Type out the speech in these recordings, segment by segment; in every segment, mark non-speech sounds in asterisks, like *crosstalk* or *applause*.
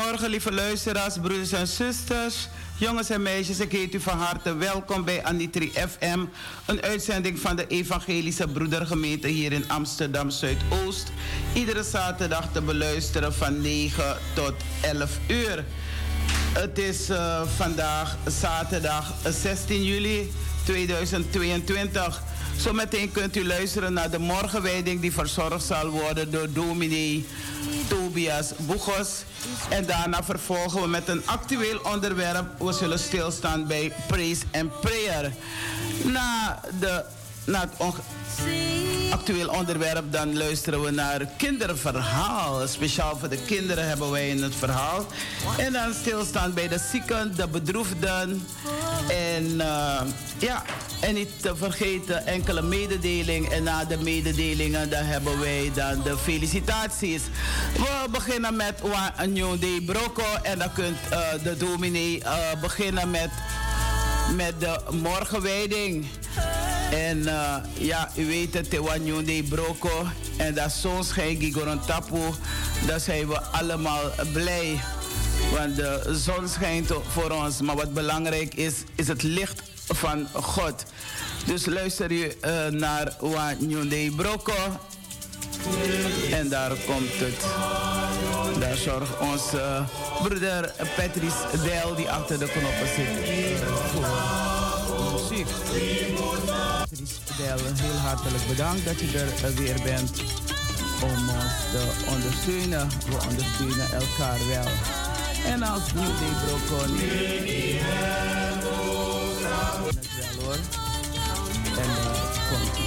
Goedemorgen, lieve luisteraars, broeders en zusters. Jongens en meisjes, ik heet u van harte welkom bij Anitri FM. Een uitzending van de Evangelische Broedergemeente hier in Amsterdam Zuidoost. Iedere zaterdag te beluisteren van 9 tot 11 uur. Het is uh, vandaag zaterdag 16 juli 2022. Zometeen kunt u luisteren naar de morgenwijding die verzorgd zal worden door dominee Tobias Boegos. En daarna vervolgen we met een actueel onderwerp. We zullen stilstaan bij Praise and Prayer. Na, de, na het actueel onderwerp, dan luisteren we naar kinderverhaal. Speciaal voor de kinderen hebben wij in het verhaal. En dan stilstaan bij de zieken, de bedroefden. En uh, ja, en niet te vergeten enkele mededeling. En na de mededelingen dan hebben wij dan de felicitaties. We beginnen met Wanyo de Broco. En dan kunt uh, de dominee uh, beginnen met, met de morgenwijding. En ja, u weet het, Tewanyo de Broco. En dat zon schijnt, Gigoron Tapu. Daar zijn we allemaal blij. Want de zon schijnt voor ons. Maar wat belangrijk is, is het licht van God. Dus luister je uh, naar Wanyo Broco. En daar komt het. Daar zorgt onze broeder Patrice Del, die achter de knoppen zit, muziek. Patrice Del, heel hartelijk bedankt dat je er weer bent om ons te ondersteunen. We ondersteunen elkaar wel. En als New Day Brokon. Het wel hoor. En daar komt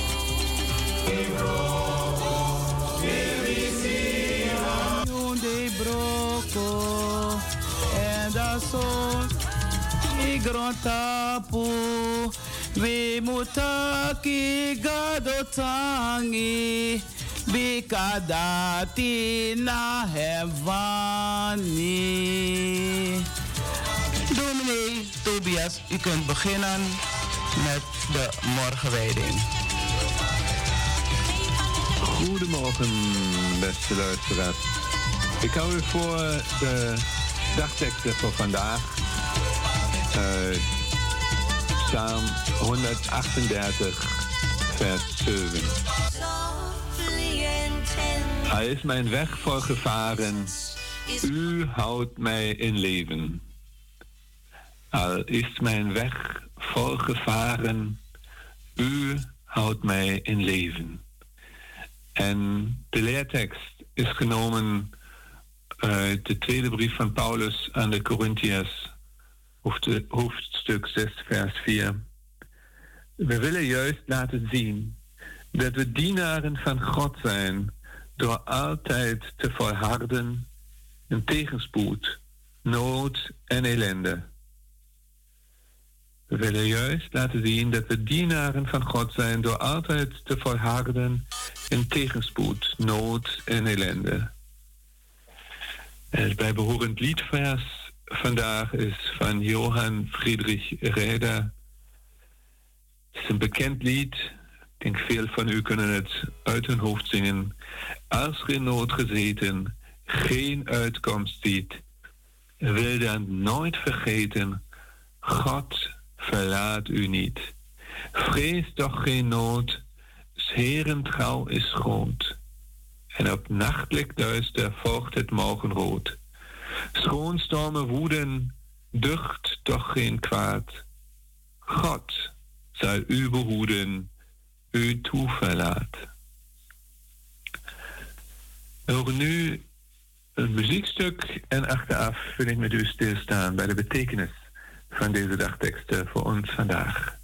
Day Broko. En dat zo. Igrontapu. We mutaki gadotangi. Bikadati na hevani. Dominee Tobias, u kunt beginnen met de morgenwijding. Goedemorgen, beste luisteraars. Ik hou u voor de dagteksten voor vandaag. Uh, Psalm 138, vers 7. Hij is mijn weg voor gevaren. U houdt mij in leven. Al is mijn weg vol gevaren. U houdt mij in leven. En de leertekst is genomen uit de tweede brief van Paulus aan de Corinthiërs, hoofdstuk 6, vers 4. We willen juist laten zien dat we dienaren van God zijn door altijd te volharden in tegenspoed, nood en ellende. We willen juist laten zien dat we dienaren van God zijn door altijd te volharden in tegenspoed, nood en ellende. Het bijbehorend liedvers vandaag is van Johann Friedrich Reder. Het is een bekend lied. Ik denk veel van u kunnen het uit hun hoofd zingen. Als geen nood gezeten, geen uitkomst ziet, wil dan nooit vergeten, God verlaat u niet. Vrees toch geen nood, Heren trouw is groot. En op nachtelijk duister volgt het morgenrood. Schoonstormen woeden, ducht toch geen kwaad. God zal u behoeden, u toeverlaat. We nu een muziekstuk en achteraf wil ik met u stilstaan bij de betekenis van deze dagteksten voor ons vandaag.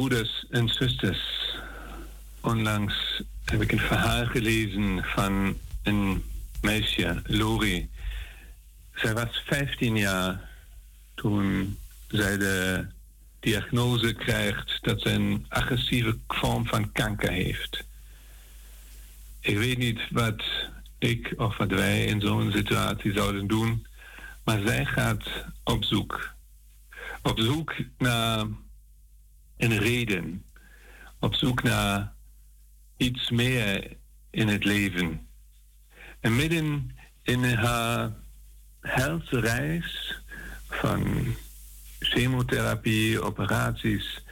En zusters. Onlangs heb ik een verhaal gelezen van een meisje, Lori. Zij was 15 jaar toen zij de diagnose krijgt dat ze een agressieve vorm van kanker heeft. Ik weet niet wat ik of wat wij in zo'n situatie zouden doen, maar zij gaat op zoek. Op zoek naar een reden. Op zoek naar iets meer in het leven. En midden in haar helse reis van chemotherapie, operaties,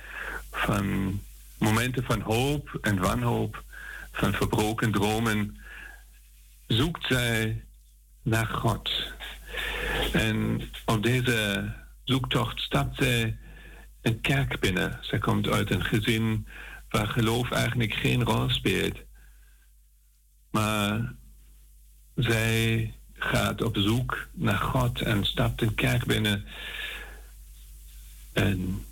van momenten van hoop en wanhoop, van verbroken dromen, zoekt zij naar God. En op deze zoektocht stapt zij een kerk binnen. Zij komt uit een gezin waar geloof eigenlijk geen rol speelt. Maar zij gaat op zoek naar God en stapt een kerk binnen. Een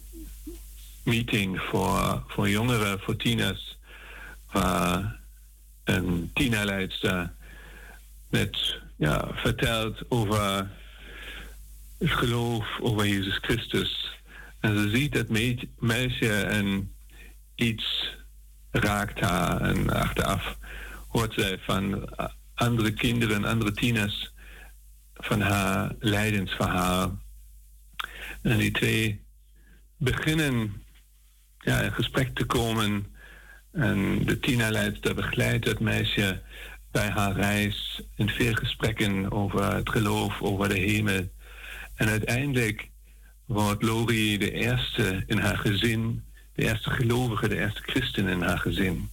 meeting voor, voor jongeren, voor tieners, waar een tienerleidster net ja, vertelt over het geloof, over Jezus Christus. En ze ziet dat meisje en iets raakt haar. En achteraf hoort zij van andere kinderen, andere tieners, van haar lijdensverhaal. En die twee beginnen ja, in gesprek te komen. En de tienerleidster begeleidt het meisje bij haar reis in veel gesprekken over het geloof, over de hemel. En uiteindelijk wordt Lori de eerste in haar gezin, de eerste gelovige, de eerste christen in haar gezin.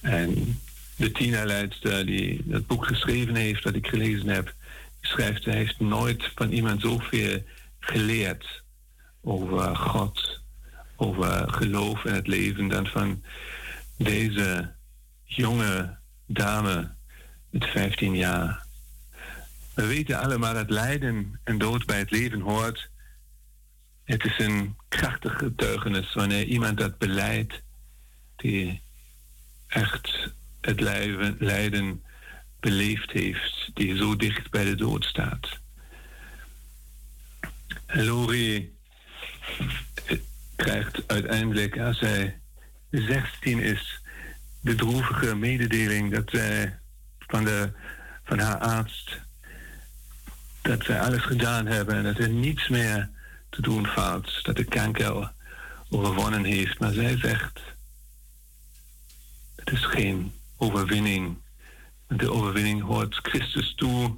En de tienerleidster die dat boek geschreven heeft, dat ik gelezen heb, schrijft, hij heeft nooit van iemand zoveel geleerd over God, over geloof en het leven, dan van deze jonge dame met 15 jaar. We weten allemaal dat lijden en dood bij het leven hoort. Het is een krachtig getuigenis wanneer iemand dat beleidt, die echt het lijden beleefd heeft, die zo dicht bij de dood staat. Lori eh, krijgt uiteindelijk, als hij 16 is, de droevige mededeling dat zij van, de, van haar arts dat zij alles gedaan hebben en dat er niets meer te doen valt, dat de kanker overwonnen heeft. Maar zij zegt, het is geen overwinning. De overwinning hoort Christus toe.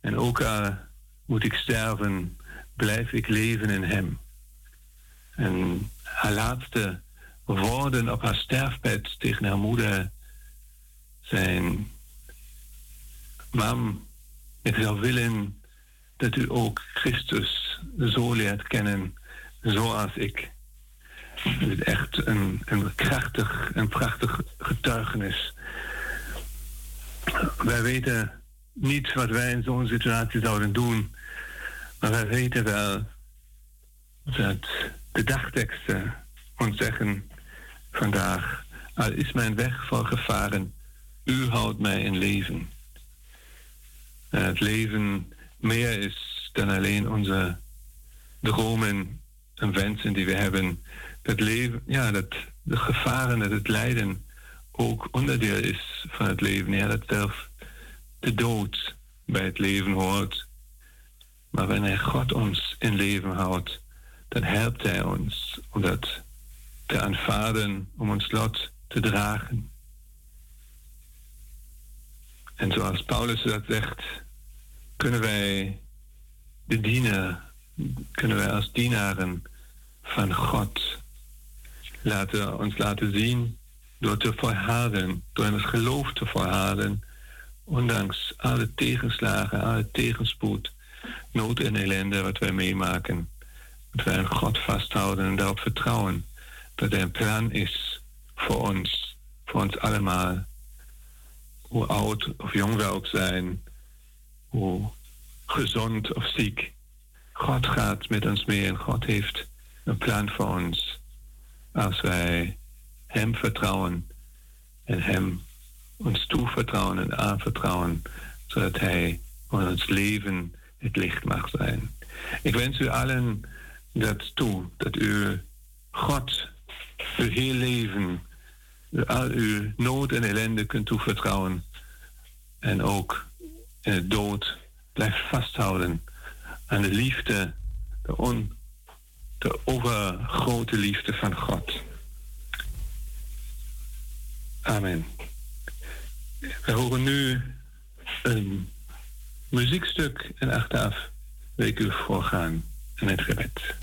En ook al moet ik sterven, blijf ik leven in Hem. En haar laatste woorden op haar sterfbed tegen haar moeder zijn: Mam, ik zou willen dat u ook Christus zo leert kennen zoals ik. Het is echt een, krachtig en prachtig getuigenis. Wij weten niet wat wij in zo'n situatie zouden doen, maar wij weten wel dat de dagteksten ons zeggen vandaag, al is mijn weg vol gevaren, u houdt mij in leven. En het leven meer is dan alleen onze dromen en wensen die we hebben. Dat leven, ja, dat de gevaren, dat het lijden ook onderdeel is van het leven. Ja, dat zelfs de dood bij het leven hoort. Maar wanneer God ons in leven houdt, dan helpt Hij ons om dat te aanvaarden, om ons lot te dragen. En zoals Paulus dat zegt, kunnen wij de kunnen wij als dienaren van God laten, ons laten zien door te volharden, door in het geloof te volharden, ondanks alle tegenslagen, alle tegenspoed, nood en ellende wat wij meemaken. Dat wij aan God vasthouden en daarop vertrouwen dat er een plan is voor ons, voor ons allemaal. Hoe oud of jong we ook zijn, hoe gezond of ziek. God gaat met ons mee en God heeft een plan voor ons. als wij Hem vertrouwen en Hem ons toevertrouwen en aanvertrouwen, zodat Hij ons leven het licht mag zijn. Ik wens u allen dat toe, dat u God uw heel leven, al uw nood en ellende kunt toevertrouwen en ook in het dood blijft vasthouden aan de liefde, de, on, de overgrote liefde van God. Amen. We horen nu een muziekstuk en achteraf wil ik u voorgaan in het gebed.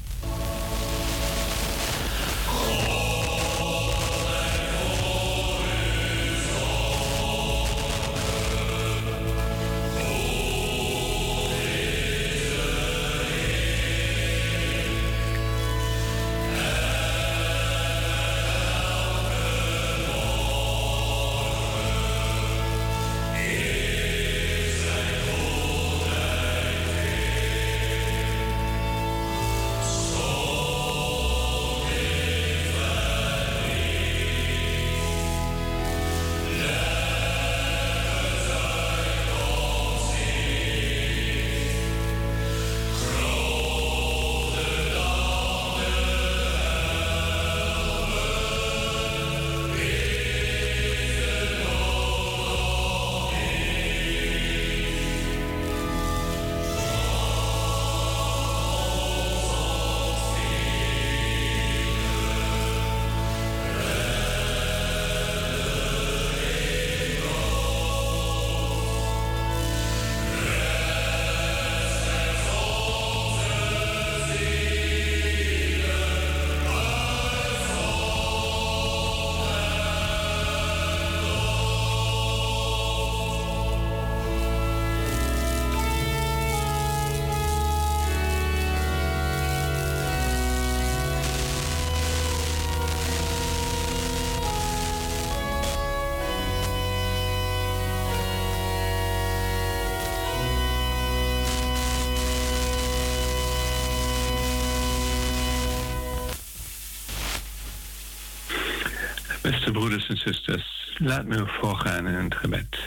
Beste broeders en zusters, laat me voorgaan in het gebed.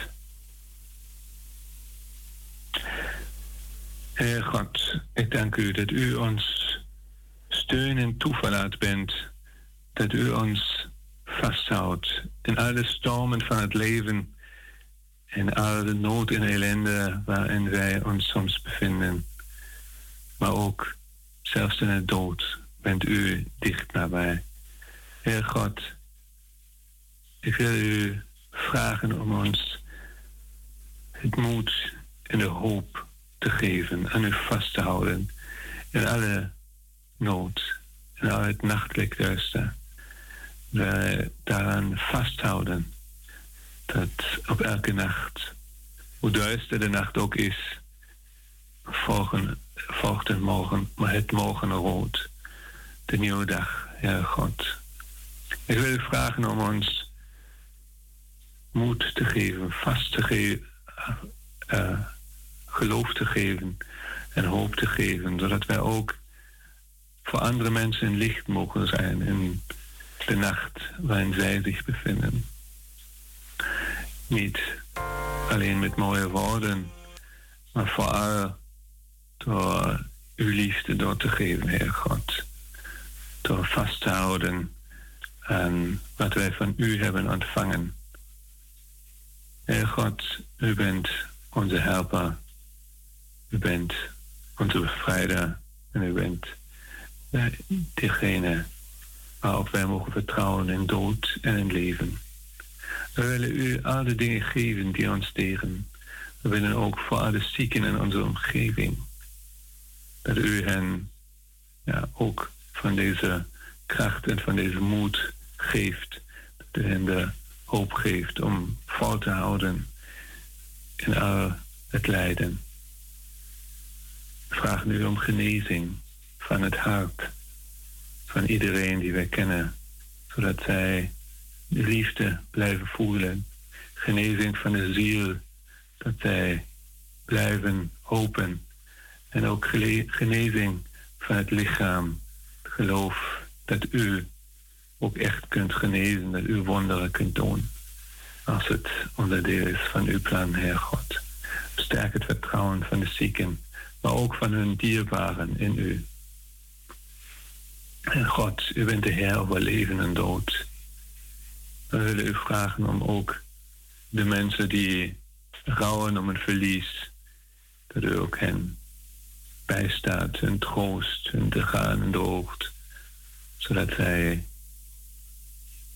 Heer God, ik dank u dat u ons steun en toeverlaat bent, dat u ons vasthoudt in alle stormen van het leven en alle nood en ellende waarin wij ons soms bevinden. Maar ook zelfs in het dood bent u dicht nabij. Heer God, ik wil u vragen om ons het moed en de hoop te geven, aan u vast te houden in alle nood, in al het nachtelijk duister. We daaraan vasthouden dat op elke nacht, hoe duister de nacht ook is, volgen, volgt morgen, maar het morgen rood, de nieuwe dag, Heer God. Ik wil u vragen om ons moed te geven, vast te geven, uh, geloof te geven en hoop te geven, zodat wij ook voor andere mensen een licht mogen zijn in de nacht waarin zij zich bevinden. Niet alleen met mooie woorden, maar vooral door uw liefde door te geven, Heer God. Door vast te houden aan wat wij van u hebben ontvangen. Heer God, u bent onze helper. U bent onze bevrijder. En u bent degene waarop wij mogen vertrouwen in dood en in leven. We willen u al de dingen geven die ons tegen. We willen ook voor alle zieken in onze omgeving. Dat u hen ja, ook van deze kracht en van deze moed geeft. Dat u hen de hoop geeft om vol te houden in al het lijden. Vragen nu om genezing van het hart van iedereen die wij kennen, zodat zij de liefde blijven voelen. Genezing van de ziel, dat zij blijven hopen. En ook genezing van het lichaam, geloof dat u ook echt kunt genezen, dat u wonderen kunt doen. Als het onderdeel is van uw plan, Heer God. Sterk het vertrouwen van de zieken, maar ook van hun dierbaren in u. En God, u bent de Heer over leven en dood. We willen u vragen om ook de mensen die rouwen om een verlies, dat u ook hen bijstaat, hun troost, hun gaan en droogt, zodat zij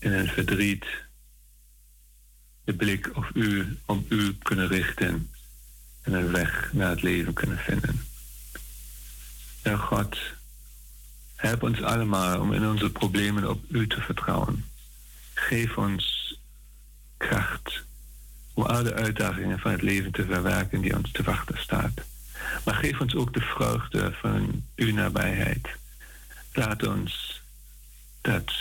in hun verdriet de blik op u, op u kunnen richten en een weg naar het leven kunnen vinden. Ja, God, help ons allemaal om in onze problemen op u te vertrouwen. Geef ons kracht om alle uitdagingen van het leven te verwerken die ons te wachten staat. Maar geef ons ook de vreugde van uw nabijheid. Laat ons dat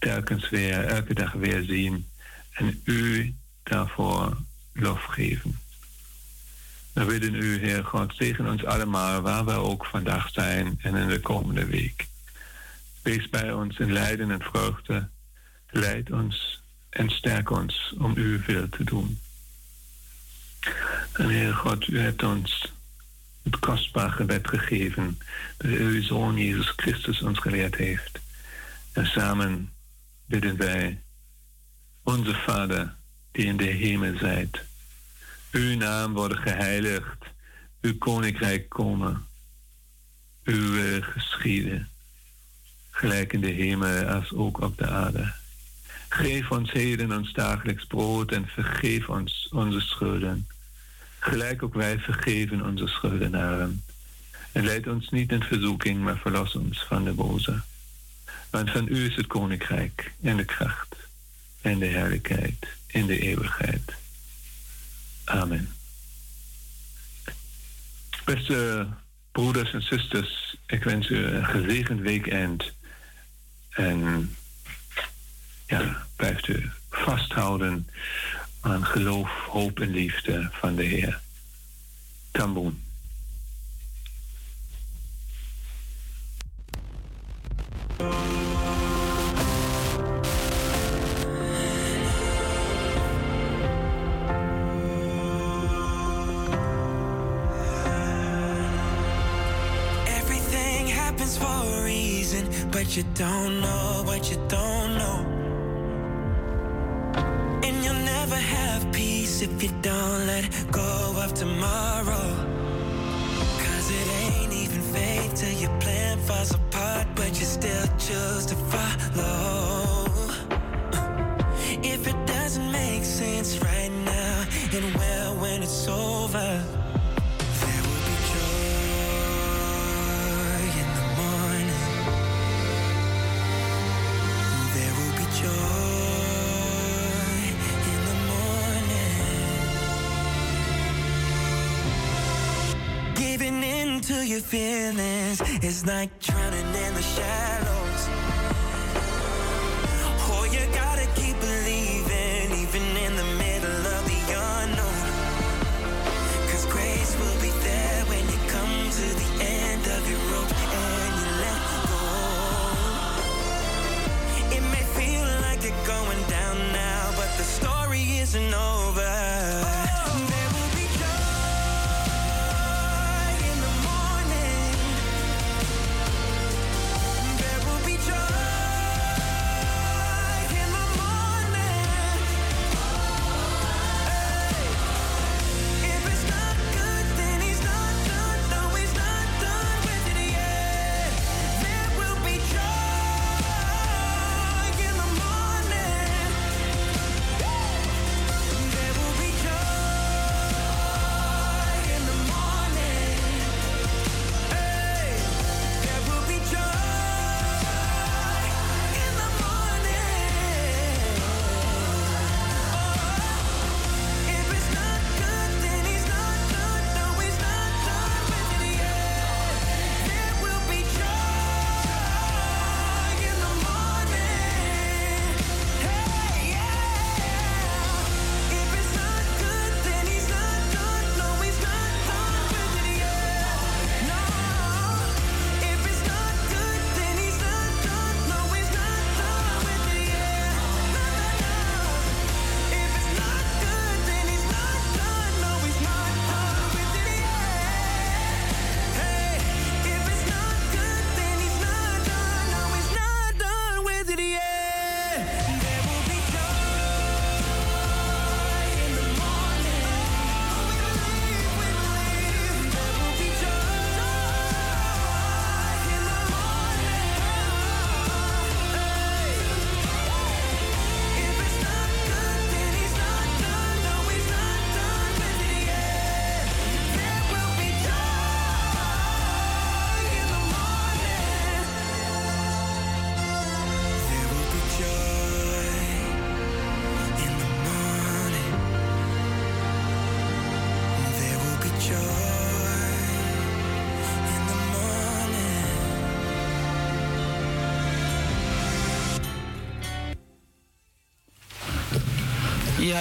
telkens weer, elke dag weer zien en u daarvoor lof geven. We bidden u, Heer God, tegen ons allemaal, waar we ook vandaag zijn en in de komende week. Wees bij ons in lijden en vreugde. Leid ons en sterk ons om uw wil te doen. En Heer God, u hebt ons het kostbaar gebed gegeven dat uw Zoon Jezus Christus ons geleerd heeft. En samen bidden wij, onze Vader, die in de hemel zijt. Uw naam wordt geheiligd, uw koninkrijk komen, uw wil geschieden, gelijk in de hemel als ook op de aarde. Geef ons heden ons dagelijks brood en vergeef ons onze schulden, gelijk ook wij vergeven onze schuldenaren. En leid ons niet in verzoeking, maar verlos ons van de boze. Want van u is het koninkrijk en de kracht en de heerlijkheid in de eeuwigheid. Amen. Beste broeders en zusters, ik wens u een gezegend weekend. En ja, blijft u vasthouden aan geloof, hoop en liefde van de Heer. Tamboen. But you don't know what you don't know. And you'll never have peace if you don't let go of tomorrow. Cause it ain't even faith till your plan falls apart, but you still choose to follow. If it doesn't make sense right now, it will when it's over. To your feelings It's like drowning in the shallows.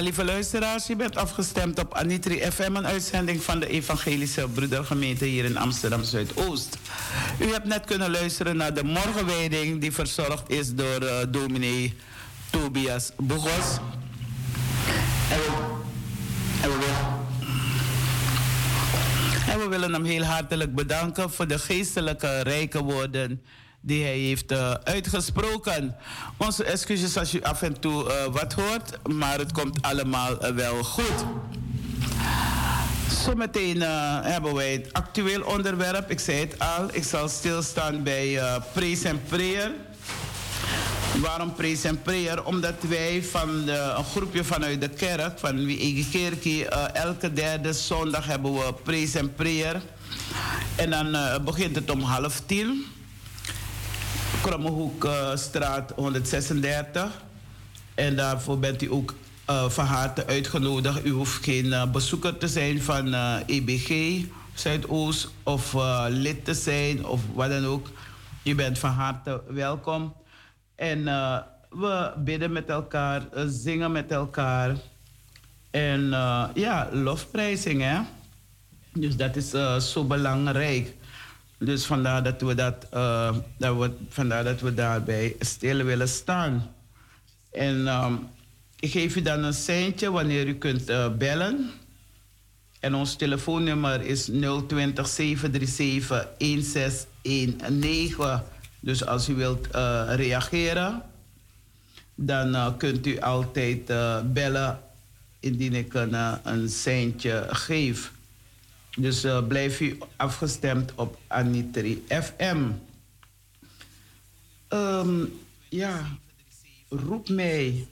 Lieve luisteraars, je bent afgestemd op Anitri FM, een uitzending van de Evangelische Broedergemeente hier in Amsterdam Zuidoost. U hebt net kunnen luisteren naar de morgenwijding die verzorgd is door uh, Tobias Bogos. En we willen hem heel hartelijk bedanken voor de geestelijke rijke woorden die hij heeft uh, uitgesproken. Onze excuses als u af en toe uh, wat hoort, maar het komt allemaal uh, wel goed. Zometeen hebben wij het actueel onderwerp. Ik zei het al, ik zal stilstaan bij Praise en Prayer. Waarom Praise en Prayer? Omdat wij van de, een groepje vanuit de kerk, van wie Kerkie, elke derde zondag hebben we Praise en Prayer. En dan begint het om half tien. Krommehoekstraat 136. En daarvoor bent u ook uh, van harte uitgenodigd. U hoeft geen uh, bezoeker te zijn van uh, eh, EBG Zuidoost of lid te zijn of wat dan ook. U bent van harte welkom. En we bidden met elkaar, zingen met elkaar. En ja, lofprijzing hè. Dus dat is zo belangrijk. Dus vandaar dat we, dat, uh, dat we, vandaar dat we daarbij stil willen staan. En um, ik geef u dan een seintje wanneer u kunt uh, bellen. En ons telefoonnummer is 020 737 1619. Dus als u wilt uh, reageren, dan kunt u altijd bellen indien ik een, een seintje geef. Dus uh, blijf u afgestemd op Anitri FM. Um, ja, roep mij.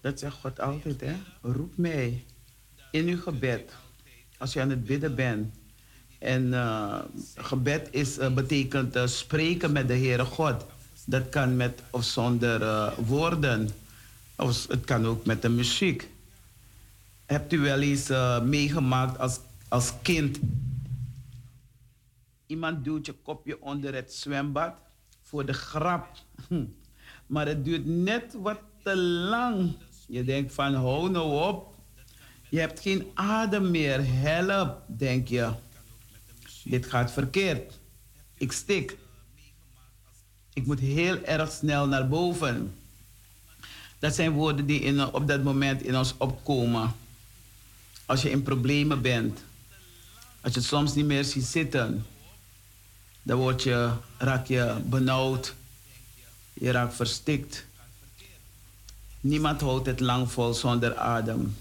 Dat zegt God altijd, hè? Roep mij in uw gebed. Als je aan het bidden bent. En uh, gebed is, uh, betekent spreken met de Heere God. Dat kan met of zonder woorden. Of het kan ook met de muziek. Hebt u wel eens uh, meegemaakt als, als kind? Iemand duwt je kopje onder het zwembad voor de grap. Hm. Maar het duurt net wat te lang. Je denkt van hou nou op. Je hebt geen adem meer. Help, denk je. Dit gaat verkeerd. Ik stik. Ik moet heel erg snel naar boven. Dat zijn woorden die in, op dat moment in ons opkomen. Als je in problemen bent, als je het soms niet meer ziet zitten, dan word je, raak je benauwd, je raakt verstikt. Niemand houdt het lang vol zonder adem.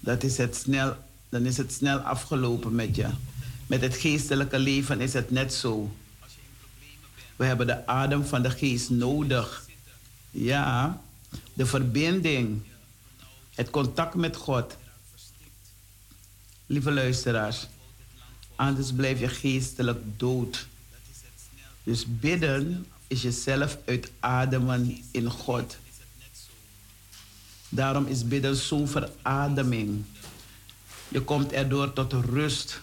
Dat is het snel, dan is het snel afgelopen met je. Met het geestelijke leven is het net zo. We hebben de adem van de geest nodig. Ja, de verbinding, het contact met God lieve luisteraars. Anders blijf je geestelijk dood. Dus bidden is jezelf uitademen in God. Daarom is bidden zo'n verademing. Je komt erdoor tot rust.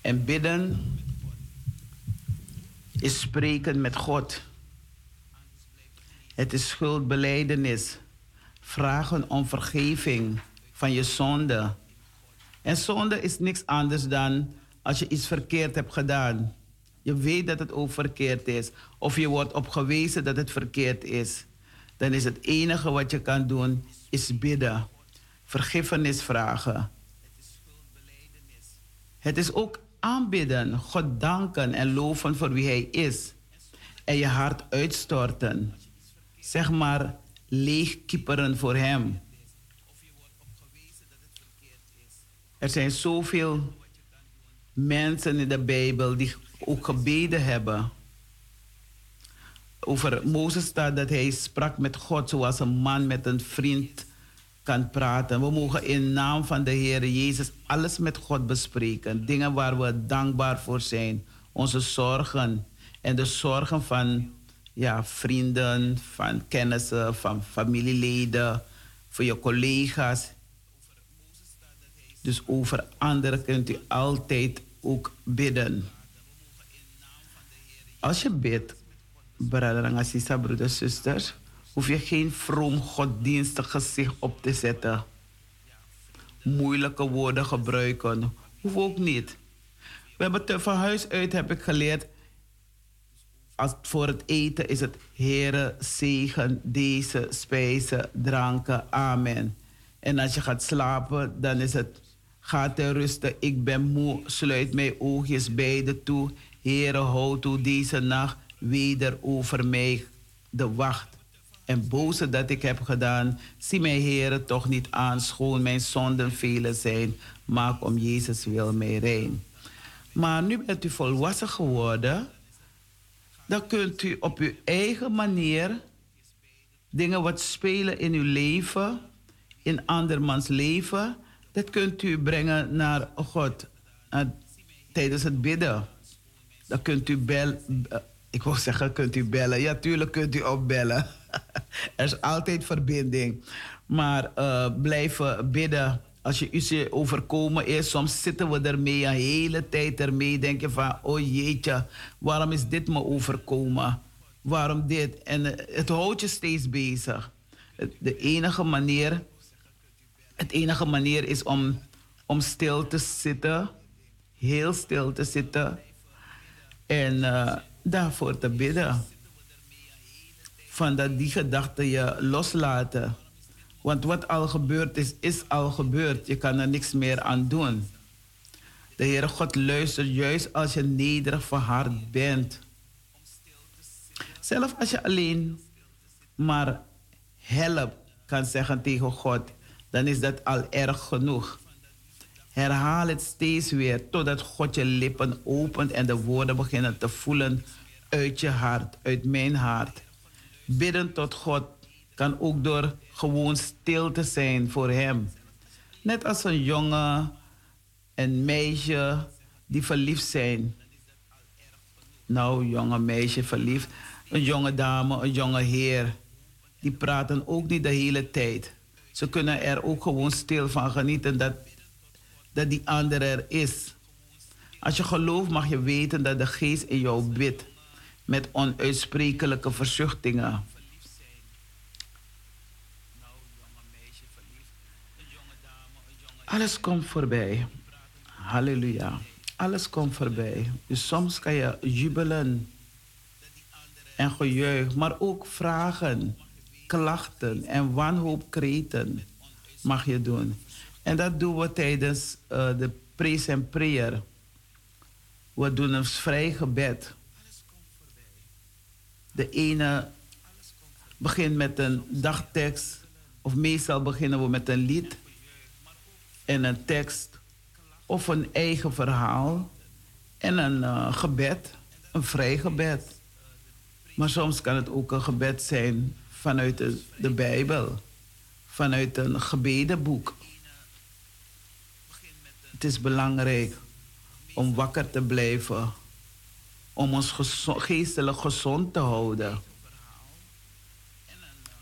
En bidden is spreken met God. Het is schuldbeleidenis. Vragen om vergeving van je zonde en zonde is niks anders dan als je iets verkeerd hebt gedaan. Je weet dat het ook verkeerd is. Of je wordt op gewezen dat het verkeerd is. Dan is het enige wat je kan doen, is bidden. Vergiffenis vragen. Het is ook aanbidden, God danken en loven voor wie Hij is. En je hart uitstorten. Zeg maar leegkieperen voor Hem. Er zijn zoveel mensen in de Bijbel die ook gebeden hebben. Over Mozes staat dat hij sprak met God zoals een man met een vriend kan praten. We mogen in naam van de Heer Jezus alles met God bespreken. Dingen waar we dankbaar voor zijn. Onze zorgen en de zorgen van ja, vrienden, van kennissen, van familieleden, voor je collega's. Dus over anderen kunt u altijd ook bidden. Als je bidt, broeders en zusters, Hoef je geen vroom godsdienstig gezicht op te zetten. Moeilijke woorden gebruiken. Hoef ook niet. We hebben te, van huis uit heb ik geleerd. Als voor het eten is het Heere, zegen deze spijzen, dranken. Amen. En als je gaat slapen, dan is het Ga ter rusten, ik ben moe. Sluit mijn oogjes beide toe. Heere, houd toe deze nacht weder over mij de wacht. En boze dat ik heb gedaan, zie mij, Heere, toch niet aan. Schoon mijn zonden vele zijn. Maak om Jezus wil mij rein. Maar nu bent u volwassen geworden. Dan kunt u op uw eigen manier dingen wat spelen in uw leven, in andermans leven dat kunt u brengen naar God uh, tijdens het bidden. Dan kunt u bellen. Uh, ik wil zeggen, kunt u bellen. Ja, tuurlijk kunt u opbellen. *laughs* er is altijd verbinding. Maar uh, blijven bidden. Als je iets overkomen is, soms zitten we ermee een hele tijd ermee. Denk je van, oh jeetje, waarom is dit me overkomen? Waarom dit? En het houdt je steeds bezig. De enige manier het enige manier is om, om stil te zitten, heel stil te zitten en uh, daarvoor te bidden. Van dat die gedachten je loslaten. Want wat al gebeurd is, is al gebeurd. Je kan er niks meer aan doen. De Heere God luistert juist als je nederig verhard bent. Zelf als je alleen maar help kan zeggen tegen God dan is dat al erg genoeg. Herhaal het steeds weer totdat God je lippen opent en de woorden beginnen te voelen uit je hart, uit mijn hart. Bidden tot God kan ook door gewoon stil te zijn voor Hem. Net als een jongen en meisje die verliefd zijn. Nou, jonge meisje verliefd. Een jonge dame, een jonge heer. Die praten ook niet de hele tijd. Ze kunnen er ook gewoon stil van genieten dat, dat die andere er is. Als je gelooft mag je weten dat de geest in jou bidt met onuitsprekelijke verzuchtingen. Alles komt voorbij. Halleluja. Alles komt voorbij. Dus soms kan je jubelen en gejuich, maar ook vragen klachten en wanhoopkreten mag je doen. En dat doen we tijdens uh, de praise en prayer. We doen een vrij gebed. De ene begint met een dagtekst, of meestal beginnen we met een lied en een tekst, of een eigen verhaal en een uh, gebed, een vrij gebed. Maar soms kan het ook een gebed zijn vanuit de, de Bijbel, vanuit een gebedenboek. Het is belangrijk om wakker te blijven, om ons geestelijk gezond te houden.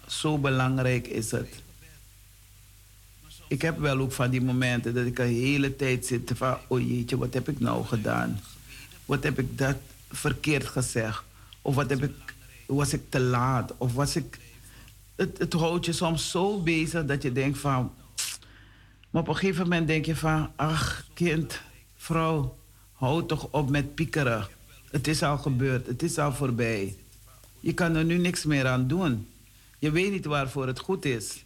Zo belangrijk is het. Ik heb wel ook van die momenten dat ik een hele tijd zit van, oh jeetje, wat heb ik nou gedaan? Wat heb ik dat verkeerd gezegd? Of wat heb ik, was ik te laat? Of was ik het, het houdt je soms zo bezig dat je denkt van... Maar op een gegeven moment denk je van... Ach, kind, vrouw, houd toch op met piekeren. Het is al gebeurd, het is al voorbij. Je kan er nu niks meer aan doen. Je weet niet waarvoor het goed is.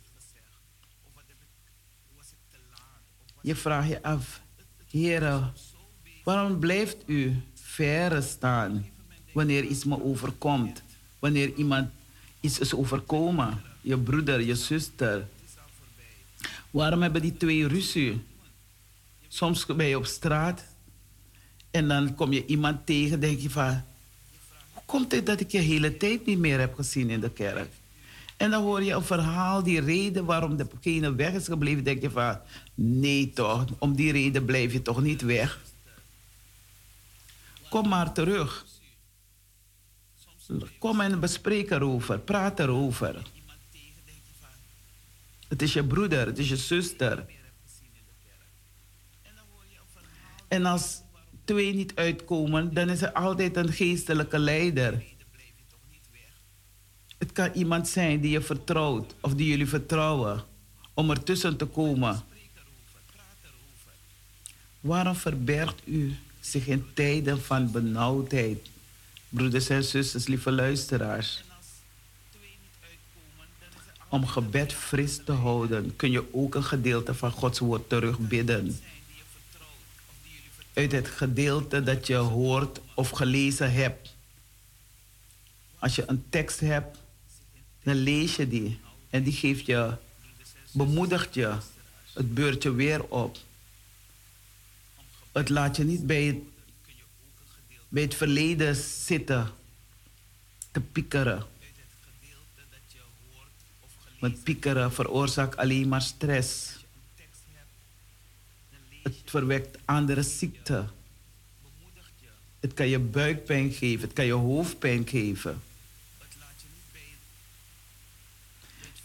Je vraagt je af, Heer, waarom blijft u verre staan wanneer iets me overkomt? Wanneer iemand iets is overkomen. Je broeder, je zuster. Waarom hebben die twee ruzie? Soms ben je op straat en dan kom je iemand tegen, denk je van, hoe komt het dat ik je hele tijd niet meer heb gezien in de kerk? En dan hoor je een verhaal, die reden waarom degene weg is gebleven, denk je van, nee toch, om die reden blijf je toch niet weg. Kom maar terug. Kom en bespreek erover, praat erover. Het is je broeder, het is je zuster. En als twee niet uitkomen, dan is er altijd een geestelijke leider. Het kan iemand zijn die je vertrouwt of die jullie vertrouwen om ertussen te komen. Waarom verbergt u zich in tijden van benauwdheid, broeders en zusters, lieve luisteraars? Om gebed fris te houden, kun je ook een gedeelte van Gods woord terugbidden. Uit het gedeelte dat je hoort of gelezen hebt. Als je een tekst hebt, dan lees je die. En die geeft je, bemoedigt je. Het beurt je weer op. Het laat je niet bij bij het verleden zitten te piekeren. Want piekeren veroorzaakt alleen maar stress. Het verwekt andere ziekten. Het kan je buikpijn geven, het kan je hoofdpijn geven.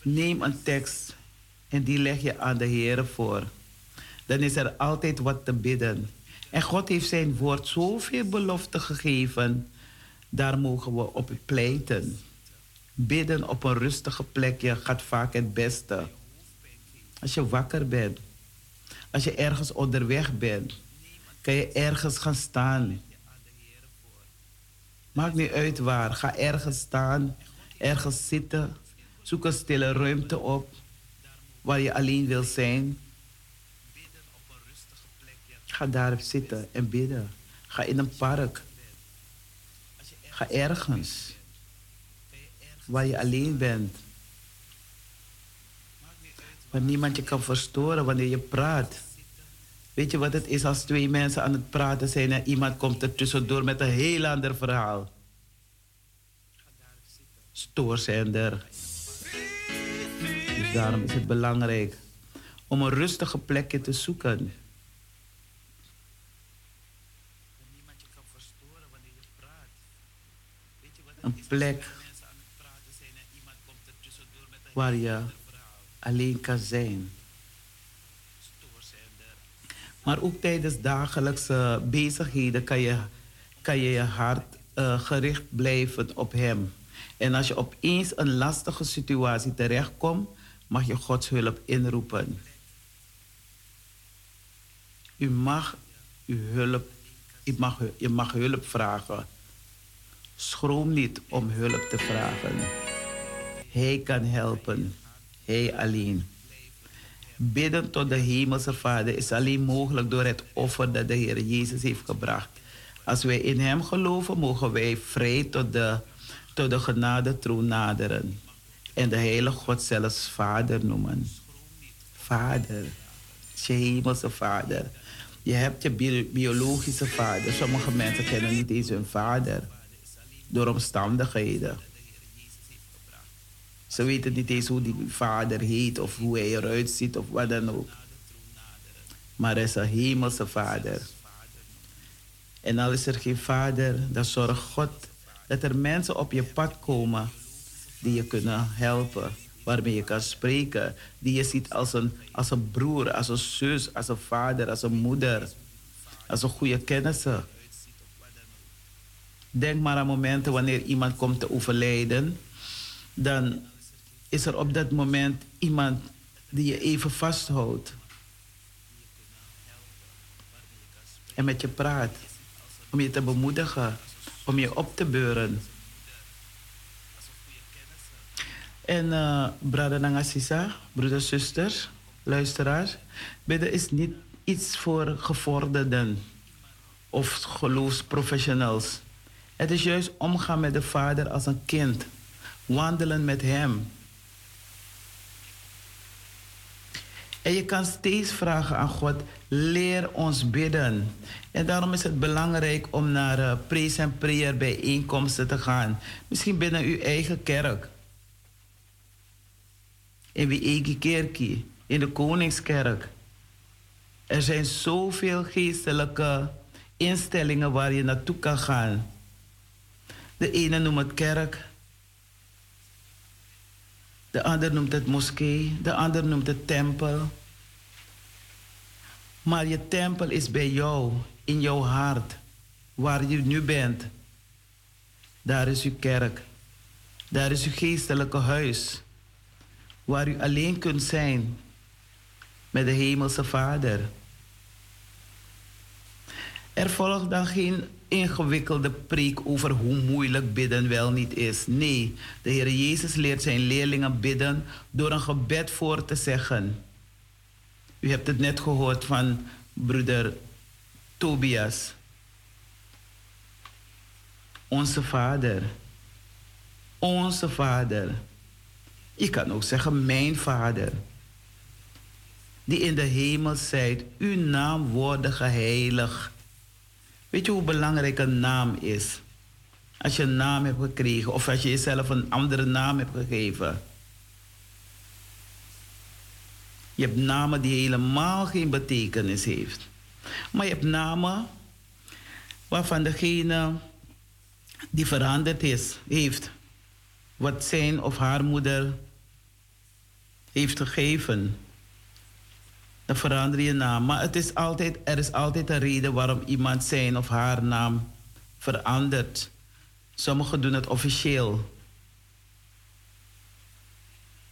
Neem een tekst en die leg je aan de Heer voor. Dan is er altijd wat te bidden. En God heeft zijn woord zoveel belofte gegeven. Daar mogen we op pleiten. Bidden op een rustige plekje gaat vaak het beste. Als je wakker bent, als je ergens onderweg bent, kan je ergens gaan staan. Maakt niet uit waar. Ga ergens staan, ergens zitten. Zoek een stille ruimte op waar je alleen wil zijn. Ga daar zitten en bidden. Ga in een park. Ga ergens waar je alleen bent. Waar niemand je kan verstoren wanneer je praat. Weet je wat het is als twee mensen aan het praten zijn en iemand komt er tussendoor met een heel ander verhaal? Stoorzender. Dus daarom is het belangrijk om een rustige plekje te zoeken. Een plek waar je alleen kan zijn. Maar ook tijdens dagelijkse bezigheden kan je kan je, je hart uh, gericht blijven op Hem. En als je opeens een lastige situatie terechtkomt, mag je Gods hulp inroepen. U mag uw hulp, u mag, je mag hulp vragen. Schroom niet om hulp te vragen. Hij kan helpen. Hij alleen. Bidden tot de Hemelse Vader is alleen mogelijk door het offer dat de Heer Jezus heeft gebracht. Als wij in Hem geloven, mogen wij vrij tot de, tot de genade troon naderen. En de Heilige God zelfs Vader noemen. Vader. Je Hemelse Vader. Je hebt je biologische vader. Sommige mensen kennen niet eens hun vader. Door omstandigheden. Ze weten niet eens hoe die vader heet of hoe hij eruit ziet of wat dan ook. Maar hij is een hemelse vader. En al is er geen vader, dan zorgt God dat er mensen op je pad komen die je kunnen helpen, waarmee je kan spreken, die je ziet als een, als een broer, als een zus, als een vader, als een moeder, als een goede kennissen. Denk maar aan momenten wanneer iemand komt te overlijden, dan is er op dat moment iemand die je even vasthoudt. En met je praat. Om je te bemoedigen. Om je op te beuren. En uh, brada Nangasisa, broeders, zusters, luisteraars. Bidden is niet iets voor gevorderden of geloofsprofessionals. Het is juist omgaan met de Vader als een kind. Wandelen met Hem. En je kan steeds vragen aan God, leer ons bidden. En daarom is het belangrijk om naar uh, praise en prayer bijeenkomsten te gaan. Misschien binnen uw eigen kerk. In wie kerkie, in de Koningskerk. Er zijn zoveel geestelijke instellingen waar je naartoe kan gaan. De ene noemt het kerk, de ander noemt het moskee, de ander noemt het tempel. Maar je tempel is bij jou, in jouw hart, waar je nu bent. Daar is uw kerk. Daar is uw geestelijke huis, waar u alleen kunt zijn met de Hemelse Vader. Er volgt dan geen ingewikkelde preek over hoe moeilijk bidden wel niet is. Nee, de Heer Jezus leert zijn leerlingen bidden door een gebed voor te zeggen. U hebt het net gehoord van broeder Tobias. Onze Vader. Onze Vader. Je kan ook zeggen mijn Vader. Die in de hemel zijt, uw naam worden geheiligd. Weet je hoe belangrijk een naam is? Als je een naam hebt gekregen of als je jezelf een andere naam hebt gegeven. Je hebt namen die helemaal geen betekenis heeft. Maar je hebt namen waarvan degene die veranderd is, heeft wat zijn of haar moeder heeft gegeven. Dan verander je naam. Maar het is altijd, er is altijd een reden waarom iemand zijn of haar naam verandert. Sommigen doen het officieel.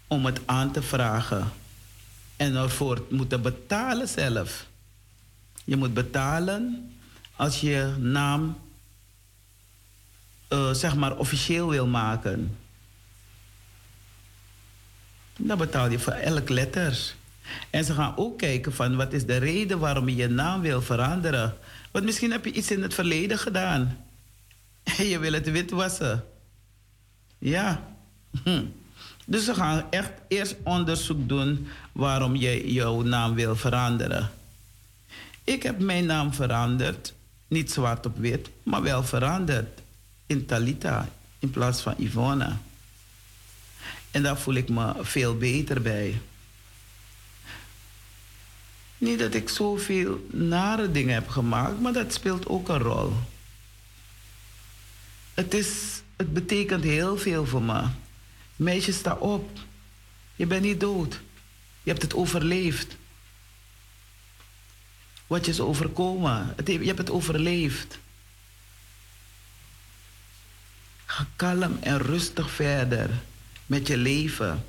Om het aan te vragen. En ervoor moeten betalen zelf. Je moet betalen als je naam uh, zeg maar officieel wil maken. Dan betaal je voor elk letter. En ze gaan ook kijken van wat is de reden waarom je je naam wil veranderen. Want misschien heb je iets in het verleden gedaan. En *laughs* je wil het witwassen. Ja. *laughs* Dus ze gaan echt eerst onderzoek doen waarom je jouw naam wil veranderen. Ik heb mijn naam veranderd. Niet zwart op wit, maar wel veranderd. In Talita in plaats van Yvonne. En daar voel ik me veel beter bij. Niet dat ik zoveel nare dingen heb gemaakt, maar dat speelt ook een rol. Het, is, het betekent heel veel voor me. Meisje, sta op. Je bent niet dood. Je hebt het overleefd. Wat is overkomen. je hebt het overleefd. Ga kalm en rustig verder met je leven.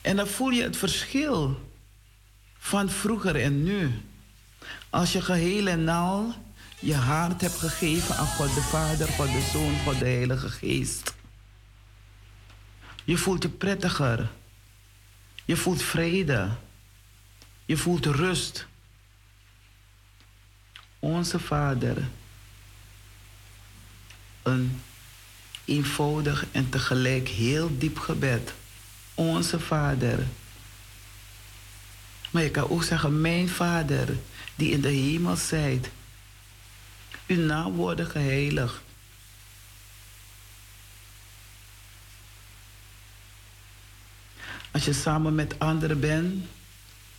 En dan voel je het verschil van vroeger en nu. Als je geheel en al je hart hebt gegeven aan God de Vader, God de Zoon, God de Heilige Geest. Je voelt je prettiger. Je voelt vrede. Je voelt rust. Onze Vader. Een eenvoudig en tegelijk heel diep gebed. Onze Vader. Maar je kan ook zeggen, mijn Vader, die in de hemel zijt. Uw naam worden geheiligd. Als je samen met anderen bent,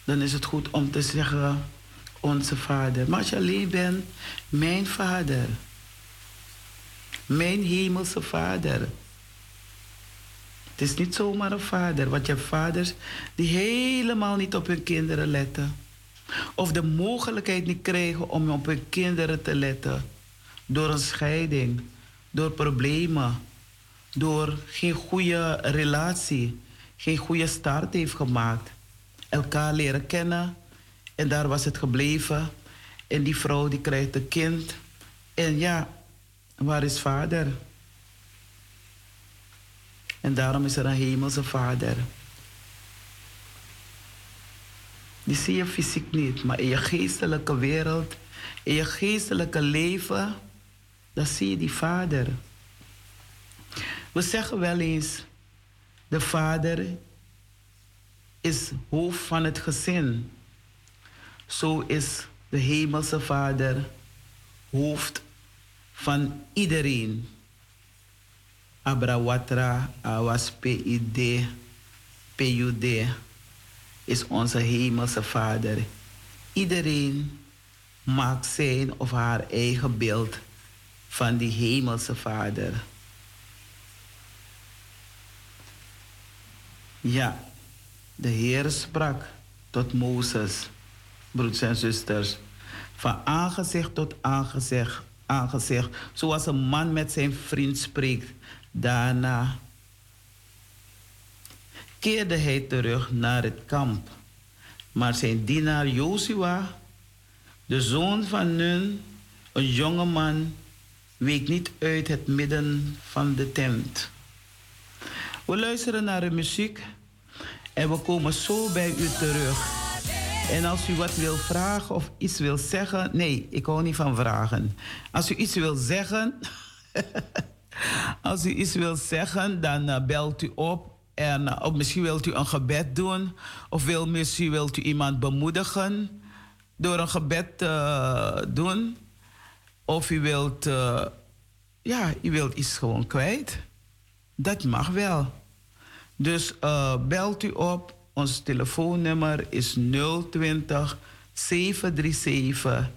dan is het goed om te zeggen, onze Vader. Maar als je alleen bent, mijn Vader. Mijn hemelse Vader. Het is niet zomaar een vader, want je hebt vaders die helemaal niet op hun kinderen letten. Of de mogelijkheid niet krijgen om op hun kinderen te letten. Door een scheiding, door problemen, door geen goede relatie, geen goede start heeft gemaakt. Elkaar leren kennen en daar was het gebleven. En die vrouw die krijgt een kind. En ja, waar is vader? En daarom is er een hemelse vader. Die zie je fysiek niet, maar in je geestelijke wereld, in je geestelijke leven, dan zie je die vader. We zeggen wel eens, de vader is hoofd van het gezin. Zo is de hemelse vader hoofd van iedereen. Abrawatra Awas PID, PUD is onze hemelse vader. Iedereen maakt zijn of haar eigen beeld van die hemelse vader. Ja, de Heer sprak tot Mozes, broeders en zusters, van aangezicht tot aangezicht, aangezicht, zoals een man met zijn vriend spreekt Daarna keerde hij terug naar het kamp. Maar zijn dienaar Jozua, de zoon van Nun, een jonge man, week niet uit het midden van de tent. We luisteren naar de muziek en we komen zo bij u terug. En als u wat wil vragen of iets wil zeggen, nee, ik hou niet van vragen. Als u iets wil zeggen, *laughs* als u iets wil zeggen, dan uh, belt u op en uh, of misschien wilt u een gebed doen of wil, misschien wilt u iemand bemoedigen door een gebed te uh, doen. Of u wilt, ja, u wilt iets gewoon kwijt. Dat mag wel. Dus belt u op. Ons telefoonnummer is 020 737